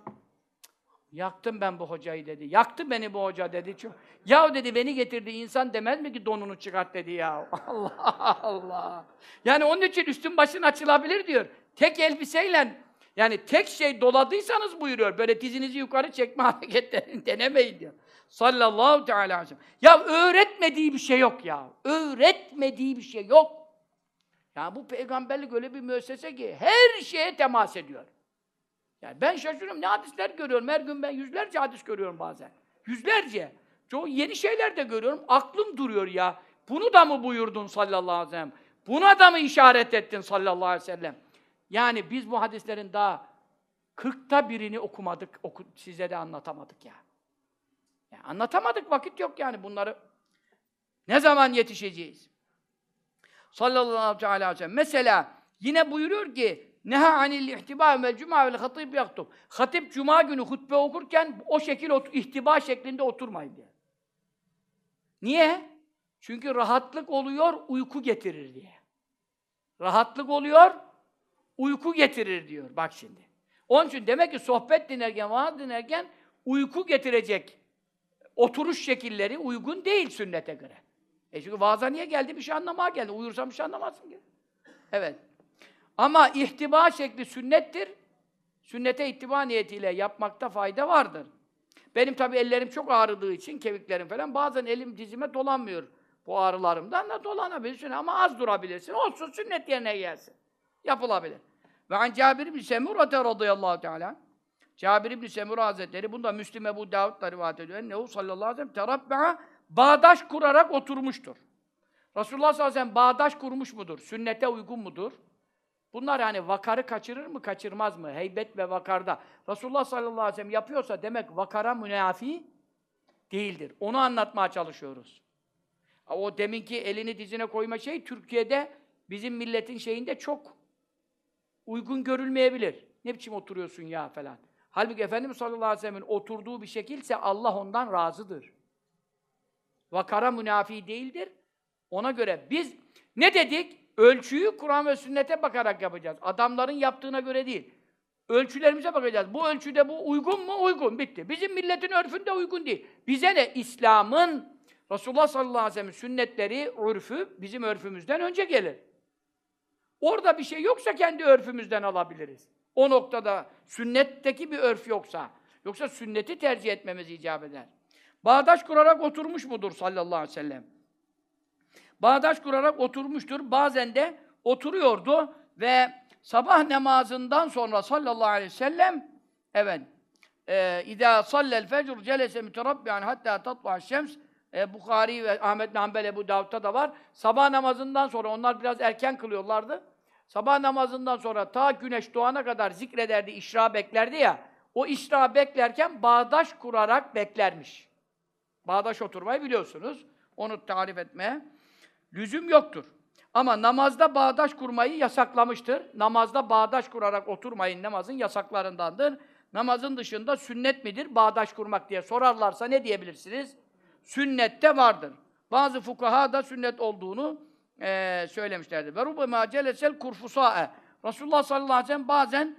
Yaktım ben bu hocayı dedi. Yaktı beni bu hoca dedi. Çok. Ya dedi beni getirdi insan demez mi ki donunu çıkart dedi ya. Allah Allah. Yani onun için üstün başın açılabilir diyor. Tek elbiseyle yani tek şey doladıysanız buyuruyor. Böyle dizinizi yukarı çekme hareketlerini denemeyin diyor. Sallallahu teala aleyhi ve sellem. Ya öğretmediği bir şey yok ya. Öğretmediği bir şey yok. Ya bu peygamberlik öyle bir müessese ki her şeye temas ediyor. Yani ben şaşırıyorum. Ne hadisler görüyorum. Her gün ben yüzlerce hadis görüyorum bazen. Yüzlerce. Çok yeni şeyler de görüyorum. Aklım duruyor ya. Bunu da mı buyurdun sallallahu aleyhi ve sellem? Buna da mı işaret ettin sallallahu aleyhi ve sellem? Yani biz bu hadislerin daha kırkta birini okumadık, oku, size de anlatamadık ya. Yani anlatamadık, vakit yok yani bunları. Ne zaman yetişeceğiz? Sallallahu aleyhi ve sellem. Mesela yine buyuruyor ki Neha anil ihtiba vel cuma vel hatib yaktub. Hatip cuma günü hutbe okurken o şekil ihtiba şeklinde oturmayın diye. Niye? Çünkü rahatlık oluyor, uyku getirir diye. Rahatlık oluyor, uyku getirir diyor. Bak şimdi. Onun için demek ki sohbet dinlerken, vaaz dinlerken uyku getirecek oturuş şekilleri uygun değil sünnete göre. E çünkü vaaza niye geldi? Bir şey anlamaya geldi. Uyursam bir şey anlamazsın ki. Evet. Ama ihtiba şekli sünnettir. Sünnete ittiba niyetiyle yapmakta fayda vardır. Benim tabii ellerim çok ağrıdığı için, kemiklerim falan, bazen elim dizime dolanmıyor bu ağrılarımdan da dolanabilirsin ama az durabilirsin. Olsun sünnet yerine gelsin. Yapılabilir. Ve an Cabir bin Semurate radıyallahu teala Cabir ibn Semura Hazretleri, bunda Müslim Ebu Davud da rivayet ediyor. Ennehu sallallahu aleyhi ve sellem terabbe'a bağdaş kurarak oturmuştur. Resulullah sallallahu aleyhi ve sellem bağdaş kurmuş mudur? Sünnete uygun mudur? Bunlar yani vakarı kaçırır mı, kaçırmaz mı? Heybet ve vakarda. Resulullah sallallahu aleyhi ve sellem yapıyorsa demek vakara münafi değildir. Onu anlatmaya çalışıyoruz. O deminki elini dizine koyma şey Türkiye'de bizim milletin şeyinde çok uygun görülmeyebilir. Ne biçim oturuyorsun ya falan. Halbuki Efendimiz sallallahu aleyhi ve sellem'in oturduğu bir şekilse Allah ondan razıdır. Vakara münafi değildir. Ona göre biz ne dedik? Ölçüyü Kur'an ve sünnete bakarak yapacağız. Adamların yaptığına göre değil. Ölçülerimize bakacağız. Bu ölçüde bu uygun mu? Uygun. Bitti. Bizim milletin örfünde uygun değil. Bize ne? İslam'ın Resulullah sallallahu aleyhi ve sellem sünnetleri, örfü bizim örfümüzden önce gelir. Orada bir şey yoksa kendi örfümüzden alabiliriz. O noktada sünnetteki bir örf yoksa. Yoksa sünneti tercih etmemiz icap eder. Bağdaş kurarak oturmuş mudur sallallahu aleyhi ve sellem? Bağdaş kurarak oturmuştur. Bazen de oturuyordu ve sabah namazından sonra sallallahu aleyhi ve sellem evet İza sallel fecr celese müterabbiyan hatta tatlu'a şems e, Bukhari ve Ahmet Hanbel Ebu Davud'da da var. Sabah namazından sonra onlar biraz erken kılıyorlardı. Sabah namazından sonra ta güneş doğana kadar zikrederdi, işra beklerdi ya. O işra beklerken bağdaş kurarak beklermiş. Bağdaş oturmayı biliyorsunuz. Onu tarif etmeye lüzum yoktur. Ama namazda bağdaş kurmayı yasaklamıştır. Namazda bağdaş kurarak oturmayın namazın yasaklarındandır. Namazın dışında sünnet midir bağdaş kurmak diye sorarlarsa ne diyebilirsiniz? Sünnette vardır. Bazı fukaha da sünnet olduğunu e, söylemişlerdir. Ve rubema celesel kurfusae. Resulullah sallallahu aleyhi ve sellem bazen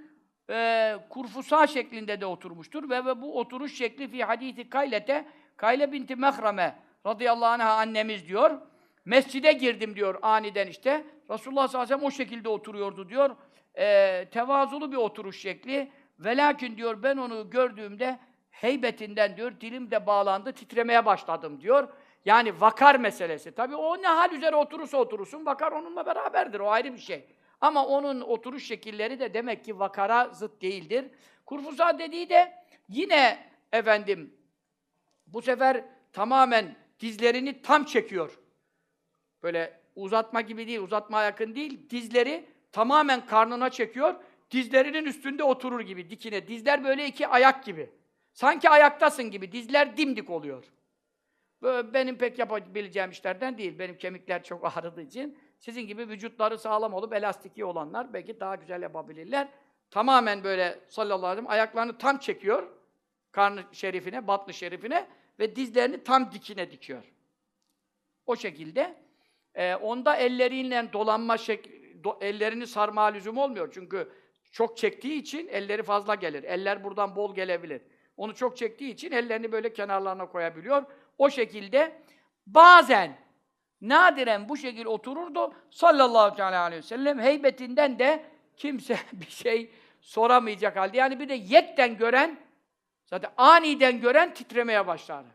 e, kurfusa şeklinde de oturmuştur ve, ve bu oturuş şekli fi hadisi Kaylete Kayle binti Mehrame radıyallahu anh'a annemiz diyor. Mescide girdim diyor aniden işte. Resulullah sallallahu aleyhi ve sellem o şekilde oturuyordu diyor. E, tevazulu bir oturuş şekli. Ve lakin diyor ben onu gördüğümde heybetinden diyor dilim de bağlandı titremeye başladım diyor. Yani vakar meselesi. Tabii o ne hal üzere oturursa oturursun vakar onunla beraberdir. O ayrı bir şey. Ama onun oturuş şekilleri de demek ki vakara zıt değildir. Kurfuza dediği de yine efendim bu sefer tamamen dizlerini tam çekiyor. Böyle uzatma gibi değil, uzatmaya yakın değil. Dizleri tamamen karnına çekiyor. Dizlerinin üstünde oturur gibi dikine. Dizler böyle iki ayak gibi. Sanki ayaktasın gibi. Dizler dimdik oluyor. Böyle benim pek yapabileceğim işlerden değil. Benim kemikler çok ağrıdığı için Sizin gibi vücutları sağlam olup elastiki olanlar belki daha güzel yapabilirler. Tamamen böyle sallallahu aleyhi ve sellem ayaklarını tam çekiyor. Karnı şerifine, batlı şerifine ve dizlerini tam dikine dikiyor. O şekilde. Ee, onda elleriyle dolanma şek do- ellerini sarma lüzum olmuyor. Çünkü çok çektiği için elleri fazla gelir. Eller buradan bol gelebilir. Onu çok çektiği için ellerini böyle kenarlarına koyabiliyor. O şekilde bazen nadiren bu şekilde otururdu sallallahu aleyhi ve sellem heybetinden de kimse bir şey soramayacak halde. Yani bir de yekten gören zaten aniden gören titremeye başlardı.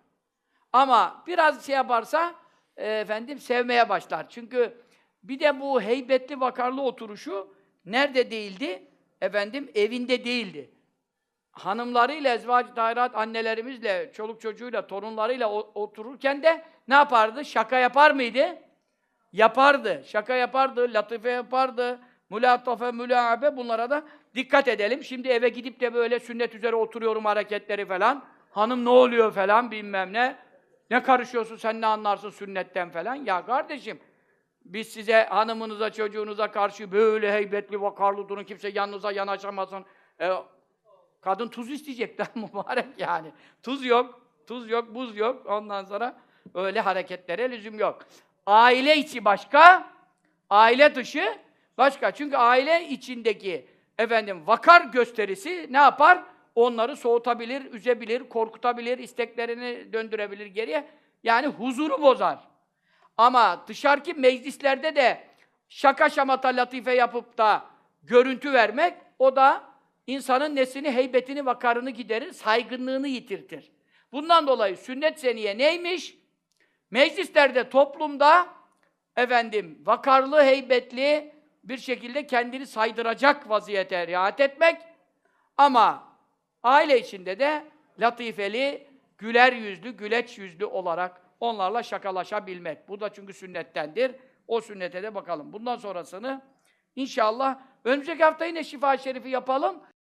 Ama biraz şey yaparsa e, efendim sevmeye başlar. Çünkü bir de bu heybetli vakarlı oturuşu nerede değildi? Efendim evinde değildi. Hanımlarıyla, ezvac dahirat annelerimizle, çoluk çocuğuyla, torunlarıyla o- otururken de ne yapardı? Şaka yapar mıydı? Yapardı. Şaka yapardı, latife yapardı, mülatafe, mülaabe bunlara da dikkat edelim. Şimdi eve gidip de böyle sünnet üzere oturuyorum hareketleri falan. Hanım ne oluyor falan bilmem ne. Ne karışıyorsun sen ne anlarsın sünnetten falan. Ya kardeşim biz size hanımınıza çocuğunuza karşı böyle heybetli vakarlı durun kimse yanınıza yanaşamasın. E, kadın tuz isteyecek lan mübarek yani. Tuz yok, tuz yok, buz yok. Ondan sonra öyle hareketlere lüzum yok. Aile içi başka, aile dışı başka. Çünkü aile içindeki efendim vakar gösterisi ne yapar? Onları soğutabilir, üzebilir, korkutabilir, isteklerini döndürebilir geriye. Yani huzuru bozar. Ama dışarıki meclislerde de şaka şamata latife yapıp da görüntü vermek, o da insanın nesini, heybetini, vakarını giderir, saygınlığını yitirtir. Bundan dolayı sünnet seniye neymiş? Meclislerde, toplumda efendim vakarlı, heybetli bir şekilde kendini saydıracak vaziyete riayet etmek ama aile içinde de latifeli, güler yüzlü, güleç yüzlü olarak onlarla şakalaşabilmek. Bu da çünkü sünnettendir. O sünnete de bakalım. Bundan sonrasını inşallah önümüzdeki hafta yine şifa şerifi yapalım.